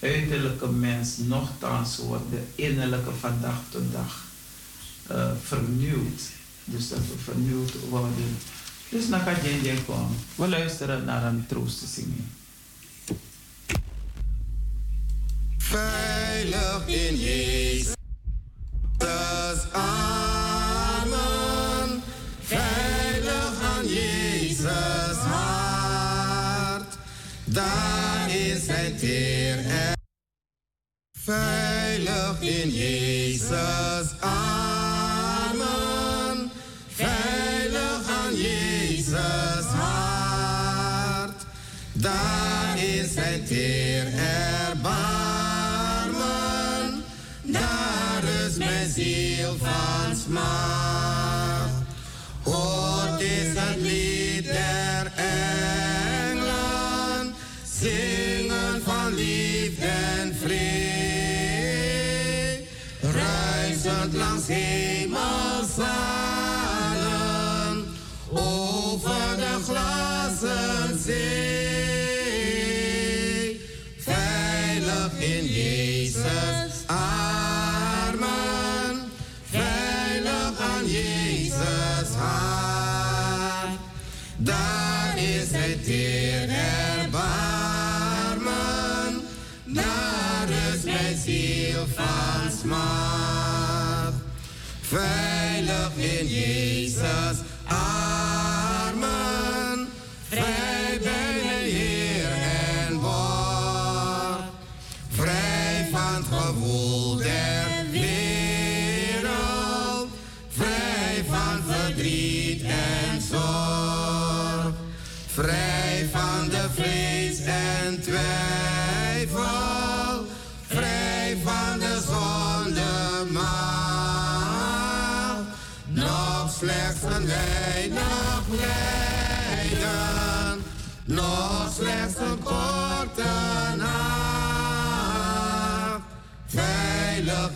uiterlijke mens, nochtans wordt de innerlijke van dag tot dag uh, vernieuwd. Dus dat we vernieuwd worden. Dus naar Kadjenjen kom. We luisteren naar een troostzingen. Veilig in Jezus. Veilig aan Jezus hart. Daar is zijn teer en Veilig in Jezus. Hemelzalen. Over de glazen zee. Veilig in Jezus armen. Veilig aan Jezus hart. Daar is het teer erbarmen. Daar is mijn ziel van smaak. Veilig in Jezus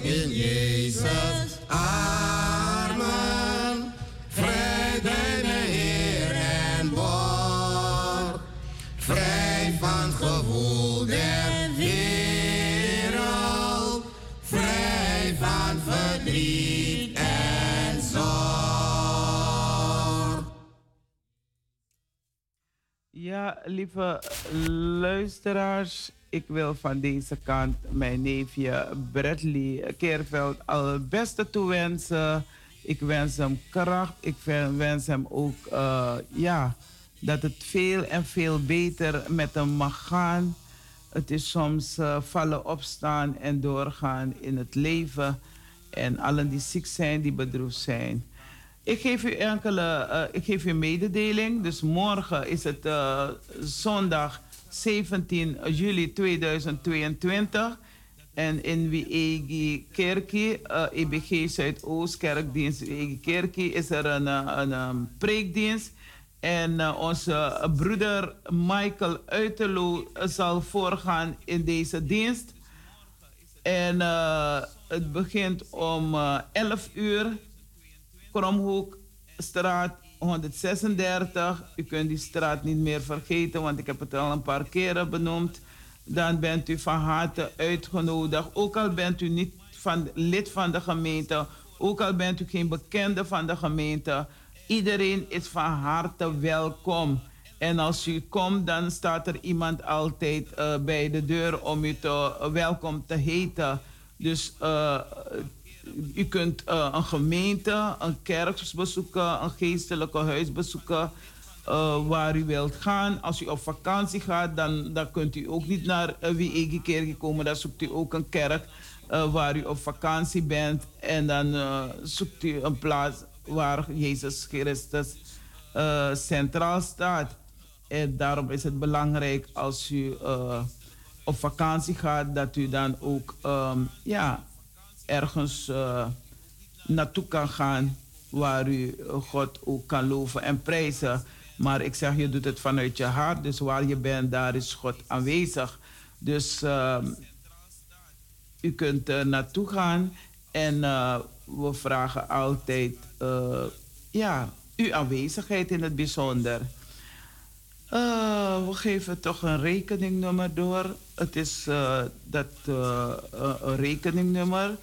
In Jezus armen. Vrij mijn Heer en borg. Vrij van het gewoel der. Vrij van verdriet en zorg. Ja, lieve luisteraars, ik wil van deze kant mijn neefje Bradley Keerveld al het beste toewensen. Ik wens hem kracht, ik wens hem ook uh, ja, dat het veel en veel beter met hem mag gaan. Het is soms uh, vallen, opstaan en doorgaan in het leven. En allen die ziek zijn, die bedroefd zijn. Ik geef u enkele, uh, ik geef u mededeling. Dus morgen is het zondag 17 juli 2022. En in Wiegi Kerkie, uh, EBG Zuidoost Kerkdienst Wiegi Kerkie, is er een, een, een preekdienst. En eh, onze broeder Michael Uiterlo zal voorgaan in deze dienst. En eh, het begint om eh 11 uur. Kromhoekstraat 136. U kunt die straat niet meer vergeten, want ik heb het al een paar keren benoemd. Dan bent u van harte uitgenodigd. Ook al bent u niet van, lid van de gemeente, ook al bent u geen bekende van de gemeente. Iedereen is van harte welkom. En als u komt, dan staat er iemand altijd eh, bij de deur om u te, welkom te heten. Dus eh, u kunt eh, een gemeente, een kerk bezoeken, een geestelijke huis bezoeken. eh, waar u wilt gaan. Als u op vakantie gaat, dan, dan kunt u ook niet naar uh, Wiegi Kerk komen. Dan zoekt u ook een kerk waar u op vakantie bent. En dan zoekt u een plaats waar Jezus Christus centraal staat. En daarom is het belangrijk als u op vakantie gaat, dat u dan ook ehm, ja, ergens eh, naartoe kan gaan waar u eh, God ook kan loven en prijzen. Maar ik zeg, je doet het vanuit je hart. Dus waar je bent, daar is God aanwezig. Dus ehm, u kunt er naartoe gaan. En eh, we vragen altijd eh, ja, uw aanwezigheid in het bijzonder. Eh, we geven toch een rekeningnummer door. Het is eh, dat, eh, een rekeningnummer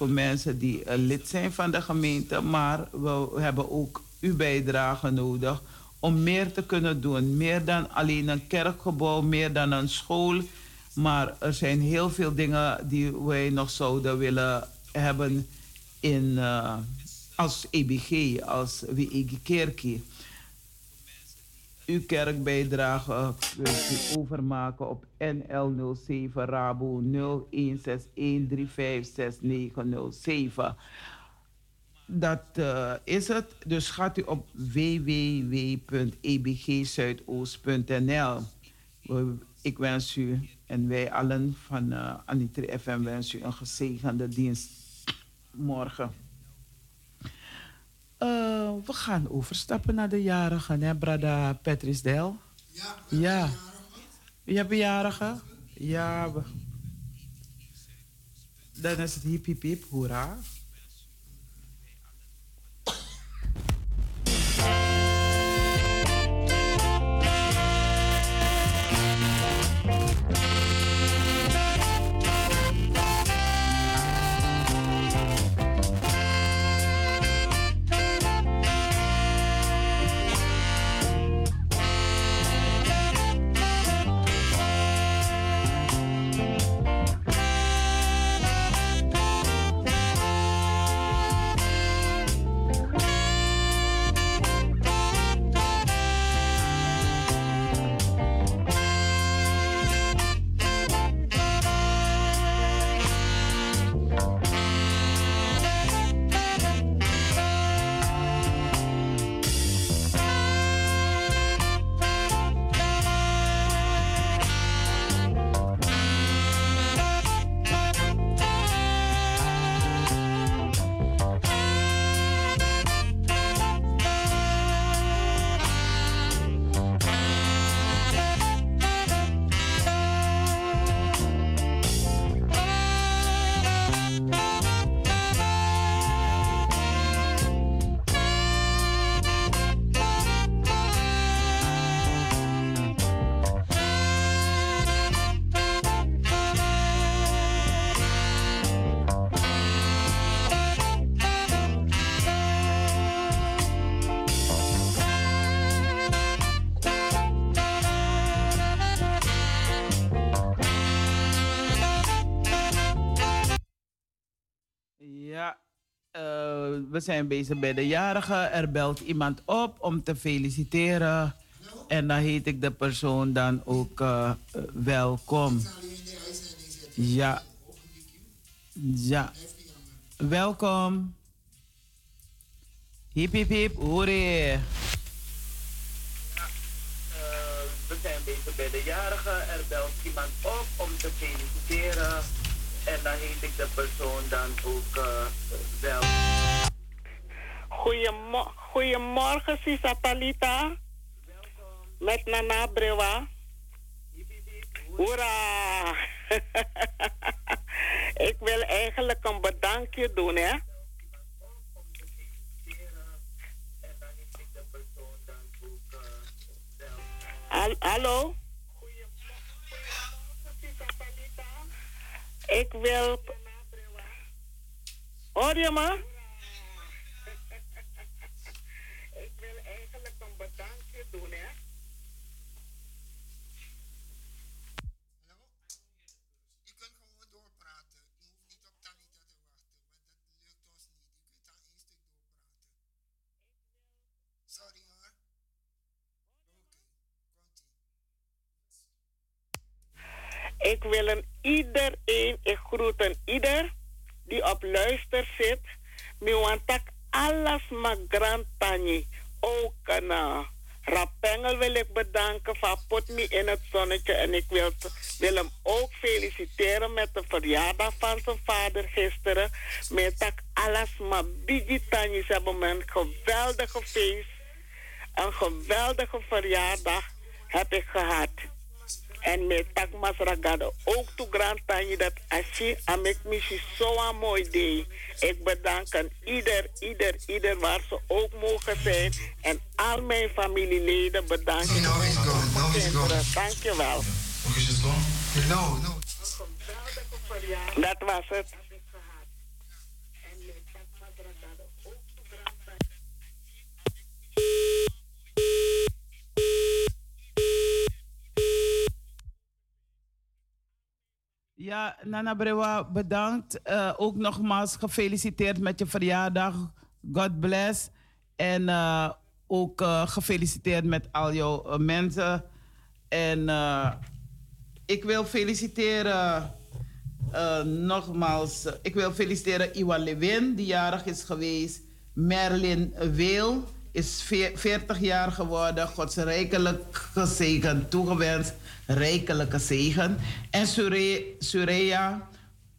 voor mensen die eh, lid zijn van de gemeente. Maar we hebben ook uw bijdrage nodig om meer te kunnen doen. Meer dan alleen een kerkgebouw, meer dan een school. Maar er zijn heel veel dingen die wij nog zouden willen hebben in, eh, als EBG, als WEG Kerkie. Uw kerkbijdrage kunt u overmaken op NL07 Rabo 0161356907. Dat eh, is het. Dus gaat u op www.ebgzuidoost.nl. We- Ik wens u en wij allen van uh, Anitri FM wens u een gezegende dienst morgen. Eh, we gaan overstappen naar de jarigen, hè, Brada Patrice Del? Ja. Ja. Je hebt een jarige? Ja. we- Dan is het hip hip hip, hoera. We zijn bezig bij de jarigen. Er belt iemand op om te feliciteren. En dan heet ik de persoon dan ook eh, eh, welkom. Ja. Ja. Welkom. Hip hip hip, hooré. we zijn bezig bij de jarigen. Er belt iemand op om te feliciteren. En dan heet ik de persoon dan ook uh, wel. Goedemo- Goedemorgen, Sisa Palita. Met Nana Brewa. Hoera! *laughs* ik wil eigenlijk een bedankje doen, hè? Hal- Hallo? Ik wil. Hoor je me? Ik wil een iedereen, ik groet een ieder die op luister zit. Mi wantak alles ma grand tani. Ook een uh, Rapengel wil ik bedanken van Put Me in het zonnetje. En ik wil, hem ook feliciteren met de verjaardag van zijn vader gisteren. Met tak alles ma bigi tani. Ze hebben een geweldige feest. Een geweldige verjaardag heb ik gehad. En met tak mas ragado ook toe grand tanje dat ashi amek missie zo'n mooi day. Ik bedank aan ieder, ieder, ieder waar ze ook mogen zijn. En al mijn familieleden bedank ik. Dankjewel. No, no. Dat was het. Ja, Nana Brewa, bedankt. Eh, ook nogmaals gefeliciteerd met je verjaardag. God bless. En eh, ook eh, gefeliciteerd met al jouw mensen. En ik wil feliciteren, nogmaals, ik wil feliciteren Iwan Lewin, die jarig is geweest. Merlin Weel is veer- 40 jaar geworden. Gods rijkelijk gezegend, toegewenst, rijkelijke zegen. En Sure- Sureya,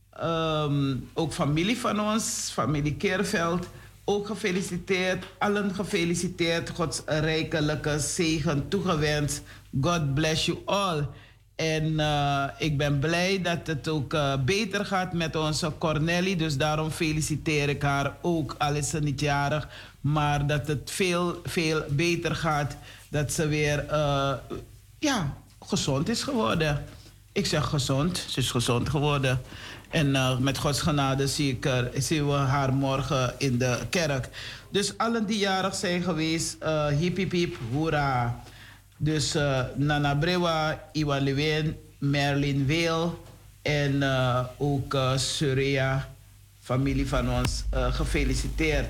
ehm, ook familie van ons, familie Keerveld, ook gefeliciteerd. Allen gefeliciteerd. Gods rijkelijke zegen toegewenst. God bless you all. En eh, ik ben blij dat het ook eh, beter gaat met onze Cornelie. Dus daarom feliciteer ik haar ook, al is ze niet jarig. Maar dat het veel, veel beter gaat. Dat ze weer eh, ja, gezond is geworden. Ik zeg gezond, ze is gezond geworden. En eh, met Gods genade zie ik zien we haar morgen in de kerk. Dus allen die jarig zijn geweest, eh hip hip hoera. Dus eh, Nana Brewa, Iwan Lewin, Merlin Weel en ook Surya, familie van ons, gefeliciteerd.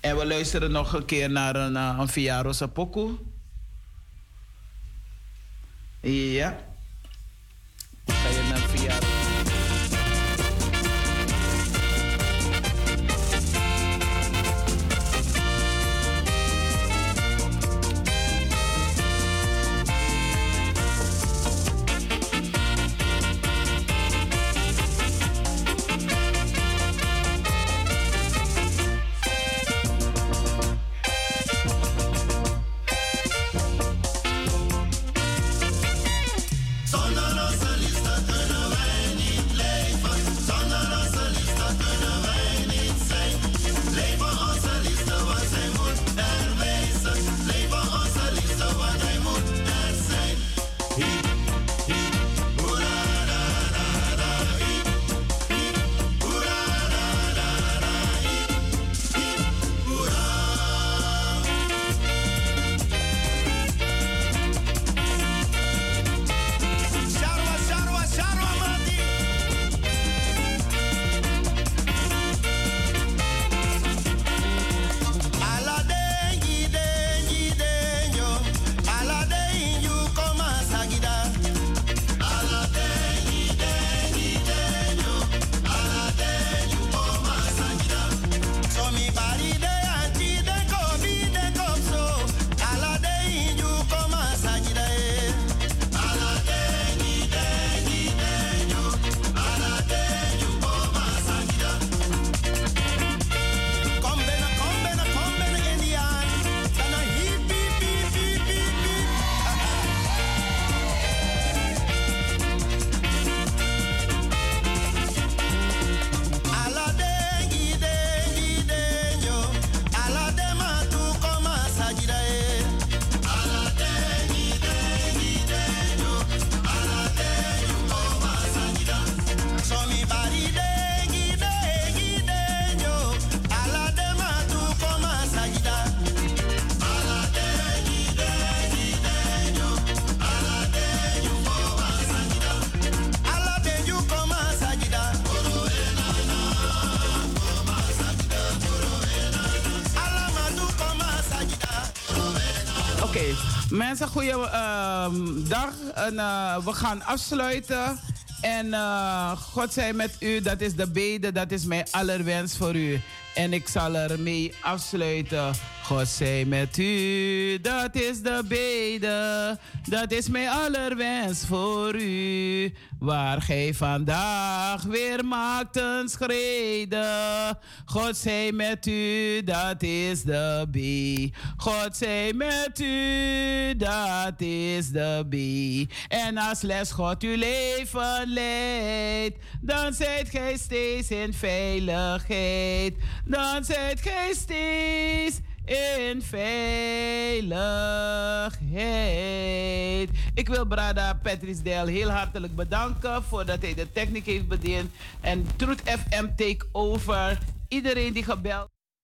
En we luisteren nog een keer naar een, uh, een Viarosa. Ja. We gaan afsluiten. En eh, God zij met u, dat is de bede, dat is mijn allerwens voor u. En ik zal ermee afsluiten. God zij met u, dat is de bede, dat is mijn allerwens voor u. Waar gij vandaag weer maakt een schreden. God zij met u, dat is de B. God zij met u, dat is de B. En als les God uw leven leidt, dan zijt gij steeds in veiligheid. Dan zijt gij steeds in veiligheid. Ik wil Brada Patrice Del heel hartelijk bedanken voordat hij de techniek heeft bediend. En Truth FM take over. Iedereen die gebeld.